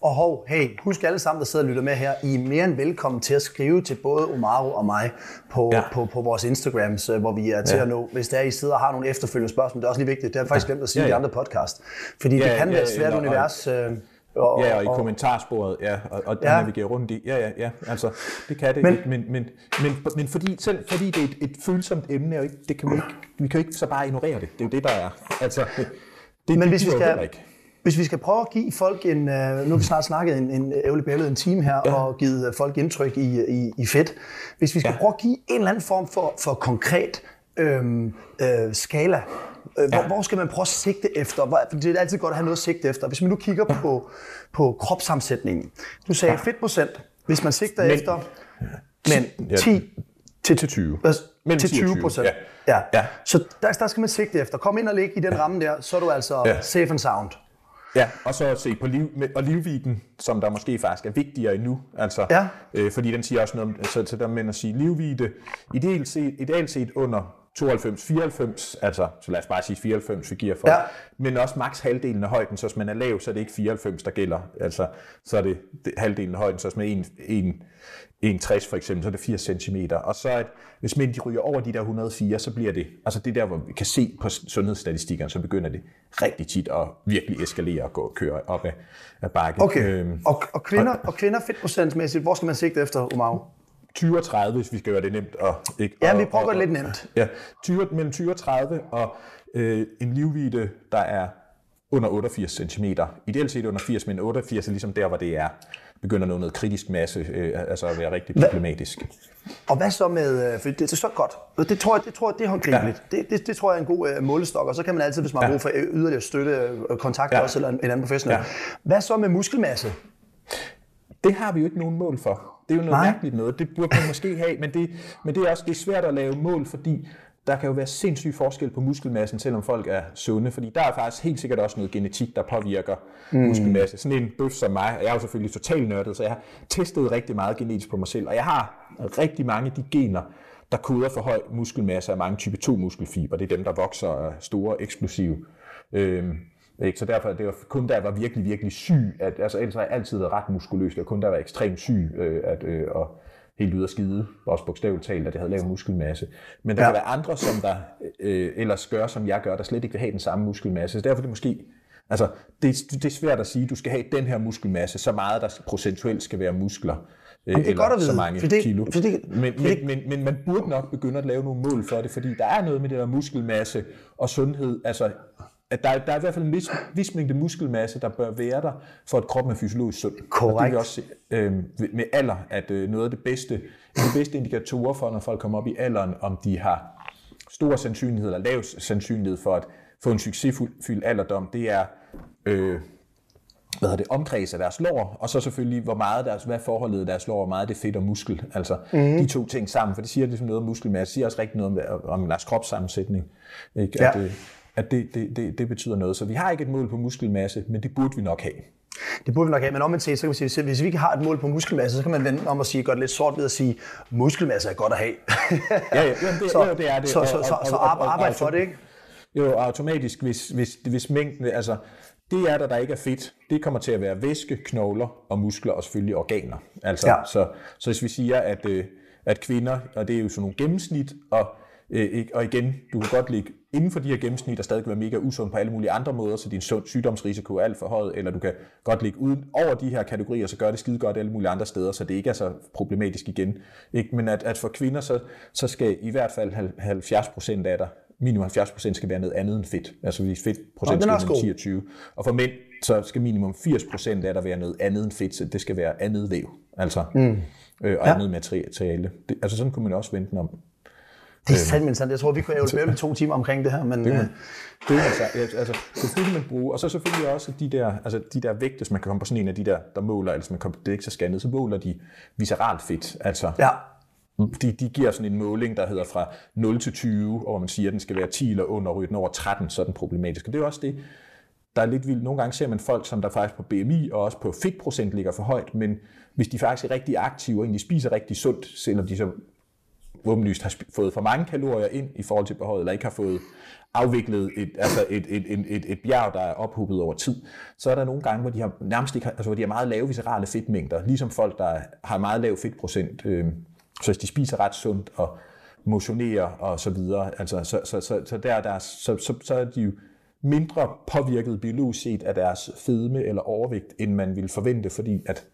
Og hov, hey, husk alle sammen, der sidder og lytter med her, I er mere end velkommen til at skrive til både Omaro og mig på, ja. Ja. på, på vores Instagrams, øh, hvor vi er til Ja. at nå. Hvis der er, I sidder og har nogle efterfølgende spørgsmål, det er også lige vigtigt, det har jeg faktisk glemt at sige Ja, i de ja. andre podcast. Fordi Ja, det kan ja, være et svært og- univers. Øh, og, Ja, og i kommentarsporet, ja, og, og Ja. ja. navigere rundt i. Ja, ja, ja, altså, det kan det, Men- men, men, men, men, fordi, selv fordi det er et, et følsomt emne, jo ikke, det kan vi, ikke, vi kan jo ikke så bare ignorere det. Det er jo det, der er. Altså, det, Men det hvis vi skal- ikke. Hvis vi skal prøve at give folk en, øh, nu har vi snart snakket en, en ævle bællet, en time her, ja. og givet øh, folk indtryk i, i, i fedt. Hvis vi skal ja. Ja. prøve at give en eller anden form for, for konkret øhm, øh, skala? Øh, hvor, hvor skal man prøve at sigte efter? Hvor, for det er altid godt at have noget at sigte efter. Hvis man nu kigger på, på kropssammensætningen. Du sagde fedtprocent. Hvis man sigter Men- efter men Ja. 10 Til, til 20. Mellem Mellem til 10 og 20 procent. Ja. Ja. Ja. Så der, der skal man sigte efter. Kom ind og ligge i den ramme der, så er du altså Ja. safe and sound. Ja, og så at se på liv, og livviden, som der måske faktisk er vigtigere endnu. Altså, Ja. øh, fordi den siger også noget om, så til der med at sige livvide, ideelt set, ideelt set under 92-94, altså, så lad os bare sige 94, vi giver for, Ja. men også maks halvdelen af højden, så hvis man er lav, så er det ikke 94, der gælder, altså, så er det, halvdelen af højden, så hvis man er 1, 1, 1,60 for eksempel, så er det 80 cm, og så at, hvis mænd de ryger over de der 104, så bliver det, altså det er der, hvor vi kan se på sundhedsstatistikkerne, så begynder det rigtig tit at virkelig eskalere og gå og køre op ad, ad bakke. Okay. Øhm, Og, og, kvinder, og kvinder fedtprocentsmæssigt, hvor skal man sigte efter, Umau? 20 og 30, hvis vi skal gøre det nemt. Og, ikke, Ja, og, vi prøver og- det lidt nemt. Ja, 20, mellem 20 og 30, og øh, en livvide, der er under 88 cm. Ideelt set under 80, men 88 er ligesom der, hvor det er begynder at nå noget kritisk masse, øh, altså at være rigtig problematisk. Og hvad så med, øh, for det, det er så godt, det tror jeg, det, tror jeg, det er håndgribeligt. Ja. Det, det, det, tror jeg er en god øh, målestok, og så kan man altid, hvis man har brug for øh, yderligere støtte, øh, kontakte Ja. også, eller en, en anden professionel. Ja. Hvad så med muskelmasse? Det har vi jo ikke nogen mål for. Det er jo noget. Nej. mærkeligt noget. Det burde man måske have, men det, men det er også det er svært at lave mål, fordi der kan jo være sindssyg forskel på muskelmassen, selvom folk er sunde, fordi der er faktisk helt sikkert også noget genetik, der påvirker mm. muskelmasse. Sådan en bøf som mig, og jeg er jo selvfølgelig totalt nørdet, så jeg har testet rigtig meget genetisk på mig selv, og jeg har rigtig mange af de gener, der koder for høj muskelmasse og mange type 2 muskelfiber. Det er dem, der vokser og er store, eksplosive. Øhm, ikke? Så derfor det var kun da jeg var virkelig, virkelig syg, at, altså ellers har jeg altid været ret muskuløs, var kun da jeg var ekstremt syg, øh, at, øh, og helt ude at skide, også bogstaveligt talt, at jeg havde lavet muskelmasse. Men der Ja. kan være andre, som der øh, ellers gør, som jeg gør, der slet ikke vil have den samme muskelmasse. Så derfor er det måske, altså det, det er svært at sige, at du skal have den her muskelmasse, så meget der procentuelt skal være muskler. Øh, det er eller godt at vide, så mange for det- kilo. for det- men, for det- men, men, men man burde nok begynde at lave nogle mål for det, fordi der er noget med det der muskelmasse og sundhed, altså at der, er- der er i hvert fald en vis, vis mængde muskelmasse, der bør være der, for at kroppen er fysiologisk sund. Og det Korrekt. vi også se øh, med alder, at øh, noget af det bedste, de bedste indikatorer for, når folk kommer op i alderen, om de har stor sandsynlighed eller lav sandsynlighed for at få en succesfuld alderdom, det er øh, hvad hedder det, omkreds af deres lår, og så selvfølgelig, hvor meget deres, hvad forholdet af deres lår, hvor meget det er fedt og muskel. Altså mm. de to ting sammen, for det siger ligesom noget om muskelmasse, det siger også rigtig noget om, om deres kropssammensætning. Ikke? Ja. At, øh, at det, det, det, det betyder noget. Så vi har ikke et mål på muskelmasse, men det burde vi nok have. Det burde vi nok have, men omvendt set, så kan man sige, hvis- hvis vi ikke har et mål på muskelmasse, så kan man vende om og sige, det lidt sort ved at sige, muskelmasse er godt at have. Ja, ja, det, så, jo, det er det. Så, så, så, så og- arbejde, for det, ikke? Jo, automatisk, hvis, hvis, hvis mængden, altså det er der, der ikke er fedt, det kommer til at være væske, knogler og muskler og selvfølgelig organer. Altså, Ja. så, så hvis vi siger, at, øh, at kvinder, og det er jo sådan nogle gennemsnit, og, øh, og igen, du kan godt ligge inden for de her gennemsnit og stadig være mega usund på alle mulige andre måder, så din sygdomsrisiko er alt for høj, eller du kan godt ligge uden over de her kategorier, så gør det skide godt alle mulige andre steder, så det ikke er så problematisk igen. Ikke? Men at, at for kvinder, så, så skal i hvert fald hal- 70 procent af dig, minimum 70 procent skal være noget andet end fedt. Altså hvis fedt procent skal være god. 10 og 20. Og for mænd, så skal minimum 80 procent af der være noget andet end fedt, så det skal være andet væv. Altså, mm. øh, og Ja. andet materiale. Det, altså sådan kunne man også vente om. Det er sandt, men sandt. Jeg tror, vi kunne have jo to timer omkring det her, men øh, Det kan man sige. Altså, selvfølgelig man bruge, og så selvfølgelig også de der, altså de der vægte, hvis man kan komme på sådan en af de der, der måler, altså man kommer på DEXA-scannet, så måler de visceralt fedt. Altså, ja. de, de giver sådan en måling, der hedder fra 0 til 20, og hvor man siger, at den skal være 10 eller under, og den over 13, så er den problematisk. Og det er også det, der er lidt vildt. Nogle gange ser man folk, som der faktisk på BMI og også på fedtprocent ligger for højt, men hvis de faktisk er rigtig aktive og egentlig spiser rigtig sundt, selvom de så åbenlyst har fået for mange kalorier ind i forhold til behovet, eller ikke har fået afviklet et, altså et, et, et, et, et bjerg, der er ophobet over tid, så er der nogle gange, hvor de har nærmest ikke, har- altså hvor de har meget lave viscerale fedtmængder, ligesom folk, der har meget lav fedtprocent. Øh, så hvis de spiser ret sundt og motionerer og så videre, altså, så, så, så, så, der, der, så, så, så er de jo mindre påvirket biologisk set af deres fedme eller overvægt, end man ville forvente, fordi at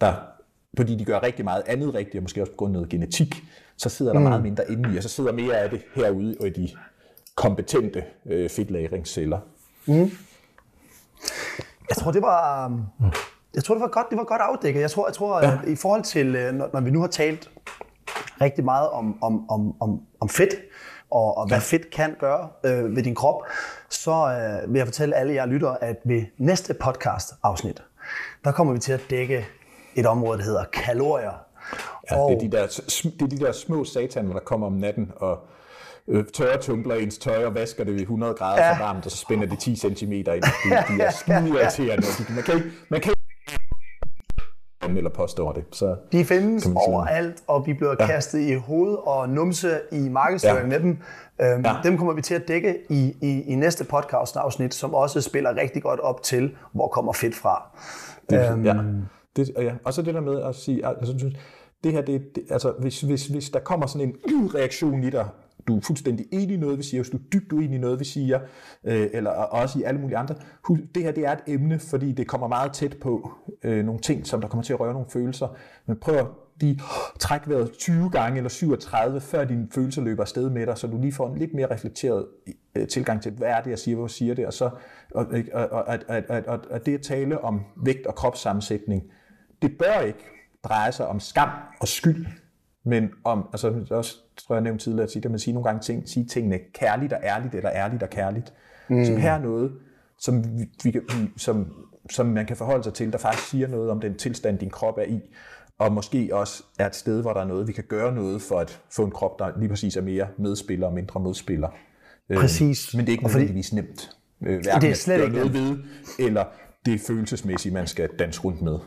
der, fordi de gør rigtig meget andet rigtigt, og måske også på grund af noget genetik, så sidder der mm. meget mindre inde i, og så sidder mere af det herude og i de kompetente øh, fedtlagringsceller. Jeg tror, det var... um, Jeg tror, det var godt, det var godt afdækket. Jeg tror, jeg tror ja. i forhold til, øh, når, når vi nu har talt rigtig meget om, om, om, om, om fedt, og, og hvad fedt kan gøre øh, ved din krop, så øh, vil jeg fortælle alle jer lyttere, at ved næste podcast-afsnit, der kommer vi til at dække et område, der hedder kalorier. Ja, og... det, er de der, det er de der små sataner, der kommer om natten og øh, tørre tumbler ens tøj og vasker det ved 100 grader ja. for varmt, og så spænder det 10 cm ind. De, de er skide irriterende. Man kan ikke, man kan eller påstår det. Så de findes overalt, og vi bliver ja. kastet i hoved og numse i markedsføring ja. med dem. Øhm, ja. Dem kommer vi til at dække i, i, i næste podcast-afsnit, som også spiller rigtig godt op til, hvor kommer fedt fra. Det, øhm, ja. Det, ja. Og så det der med at sige, altså, det her, det, det, altså, hvis, hvis, hvis der kommer sådan en reaktion i dig, du er fuldstændig enig i noget, vi siger, hvis du er dybt uenig i noget, vi siger, øh, eller også i alle mulige andre. Det her det er et emne, fordi det kommer meget tæt på øh, nogle ting, som der kommer til at røre nogle følelser. Men prøv at de træk vejret 20 gange eller 37, før dine følelser løber afsted med dig, så du lige får en lidt mere reflekteret øh, tilgang til, hvad er det, jeg siger, hvor siger det, og så og, og, og, og, og, og, og det at tale om vægt og kropssammensætning, det bør ikke dreje sig om skam og skyld, men om, altså også tror jeg nævnte tidligere, at man sige nogle gange ting, sige tingene kærligt og ærligt, eller ærligt og kærligt. Mm. Så her er noget, som, vi, vi, som, som man kan forholde sig til, der faktisk siger noget om den tilstand, din krop er i, og måske også er et sted, hvor der er noget, vi kan gøre noget for at få en krop, der lige præcis er mere medspiller og mindre modspiller. Øh, præcis. Men det er ikke nødvendigvis nemt. Øh, det er slet ikke noget ved, eller det følelsesmæssigt, man skal danse rundt med.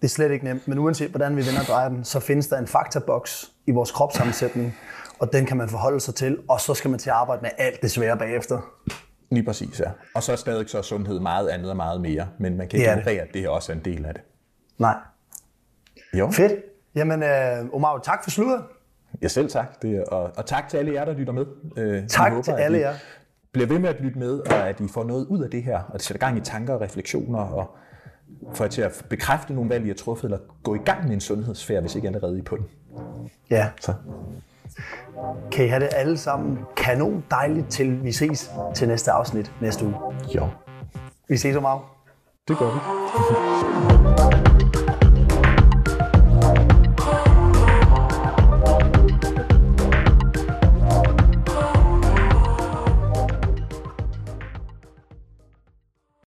Det er slet ikke nemt, men uanset hvordan vi vender og drejer den, så findes der en faktaboks i vores kropssammensætning, og den kan man forholde sig til, og så skal man til at arbejde med alt det svære bagefter. Lige præcis, ja. Og så er stadig så sundhed meget andet og meget mere, men man kan ikke ignorere, at det her også er en del af det. Nej. Jo. Fedt. Jamen, øh, Omar, tak for sludder. Ja, selv tak. Det, og, og tak til alle jer, der lytter med. Øh, tak håber, til alle jer. Bliver ved med at lytte med, og at I får noget ud af det her, og det sætter gang i tanker og refleksioner, og får jer til at bekræfte nogle valg, I har truffet, eller gå i gang med en sundhedsfærd, hvis ikke allerede I på den. Ja. Så. Kan I have det alle sammen kanon dejligt, til vi ses til næste afsnit næste uge. Jo. Vi ses om af. Det gør vi.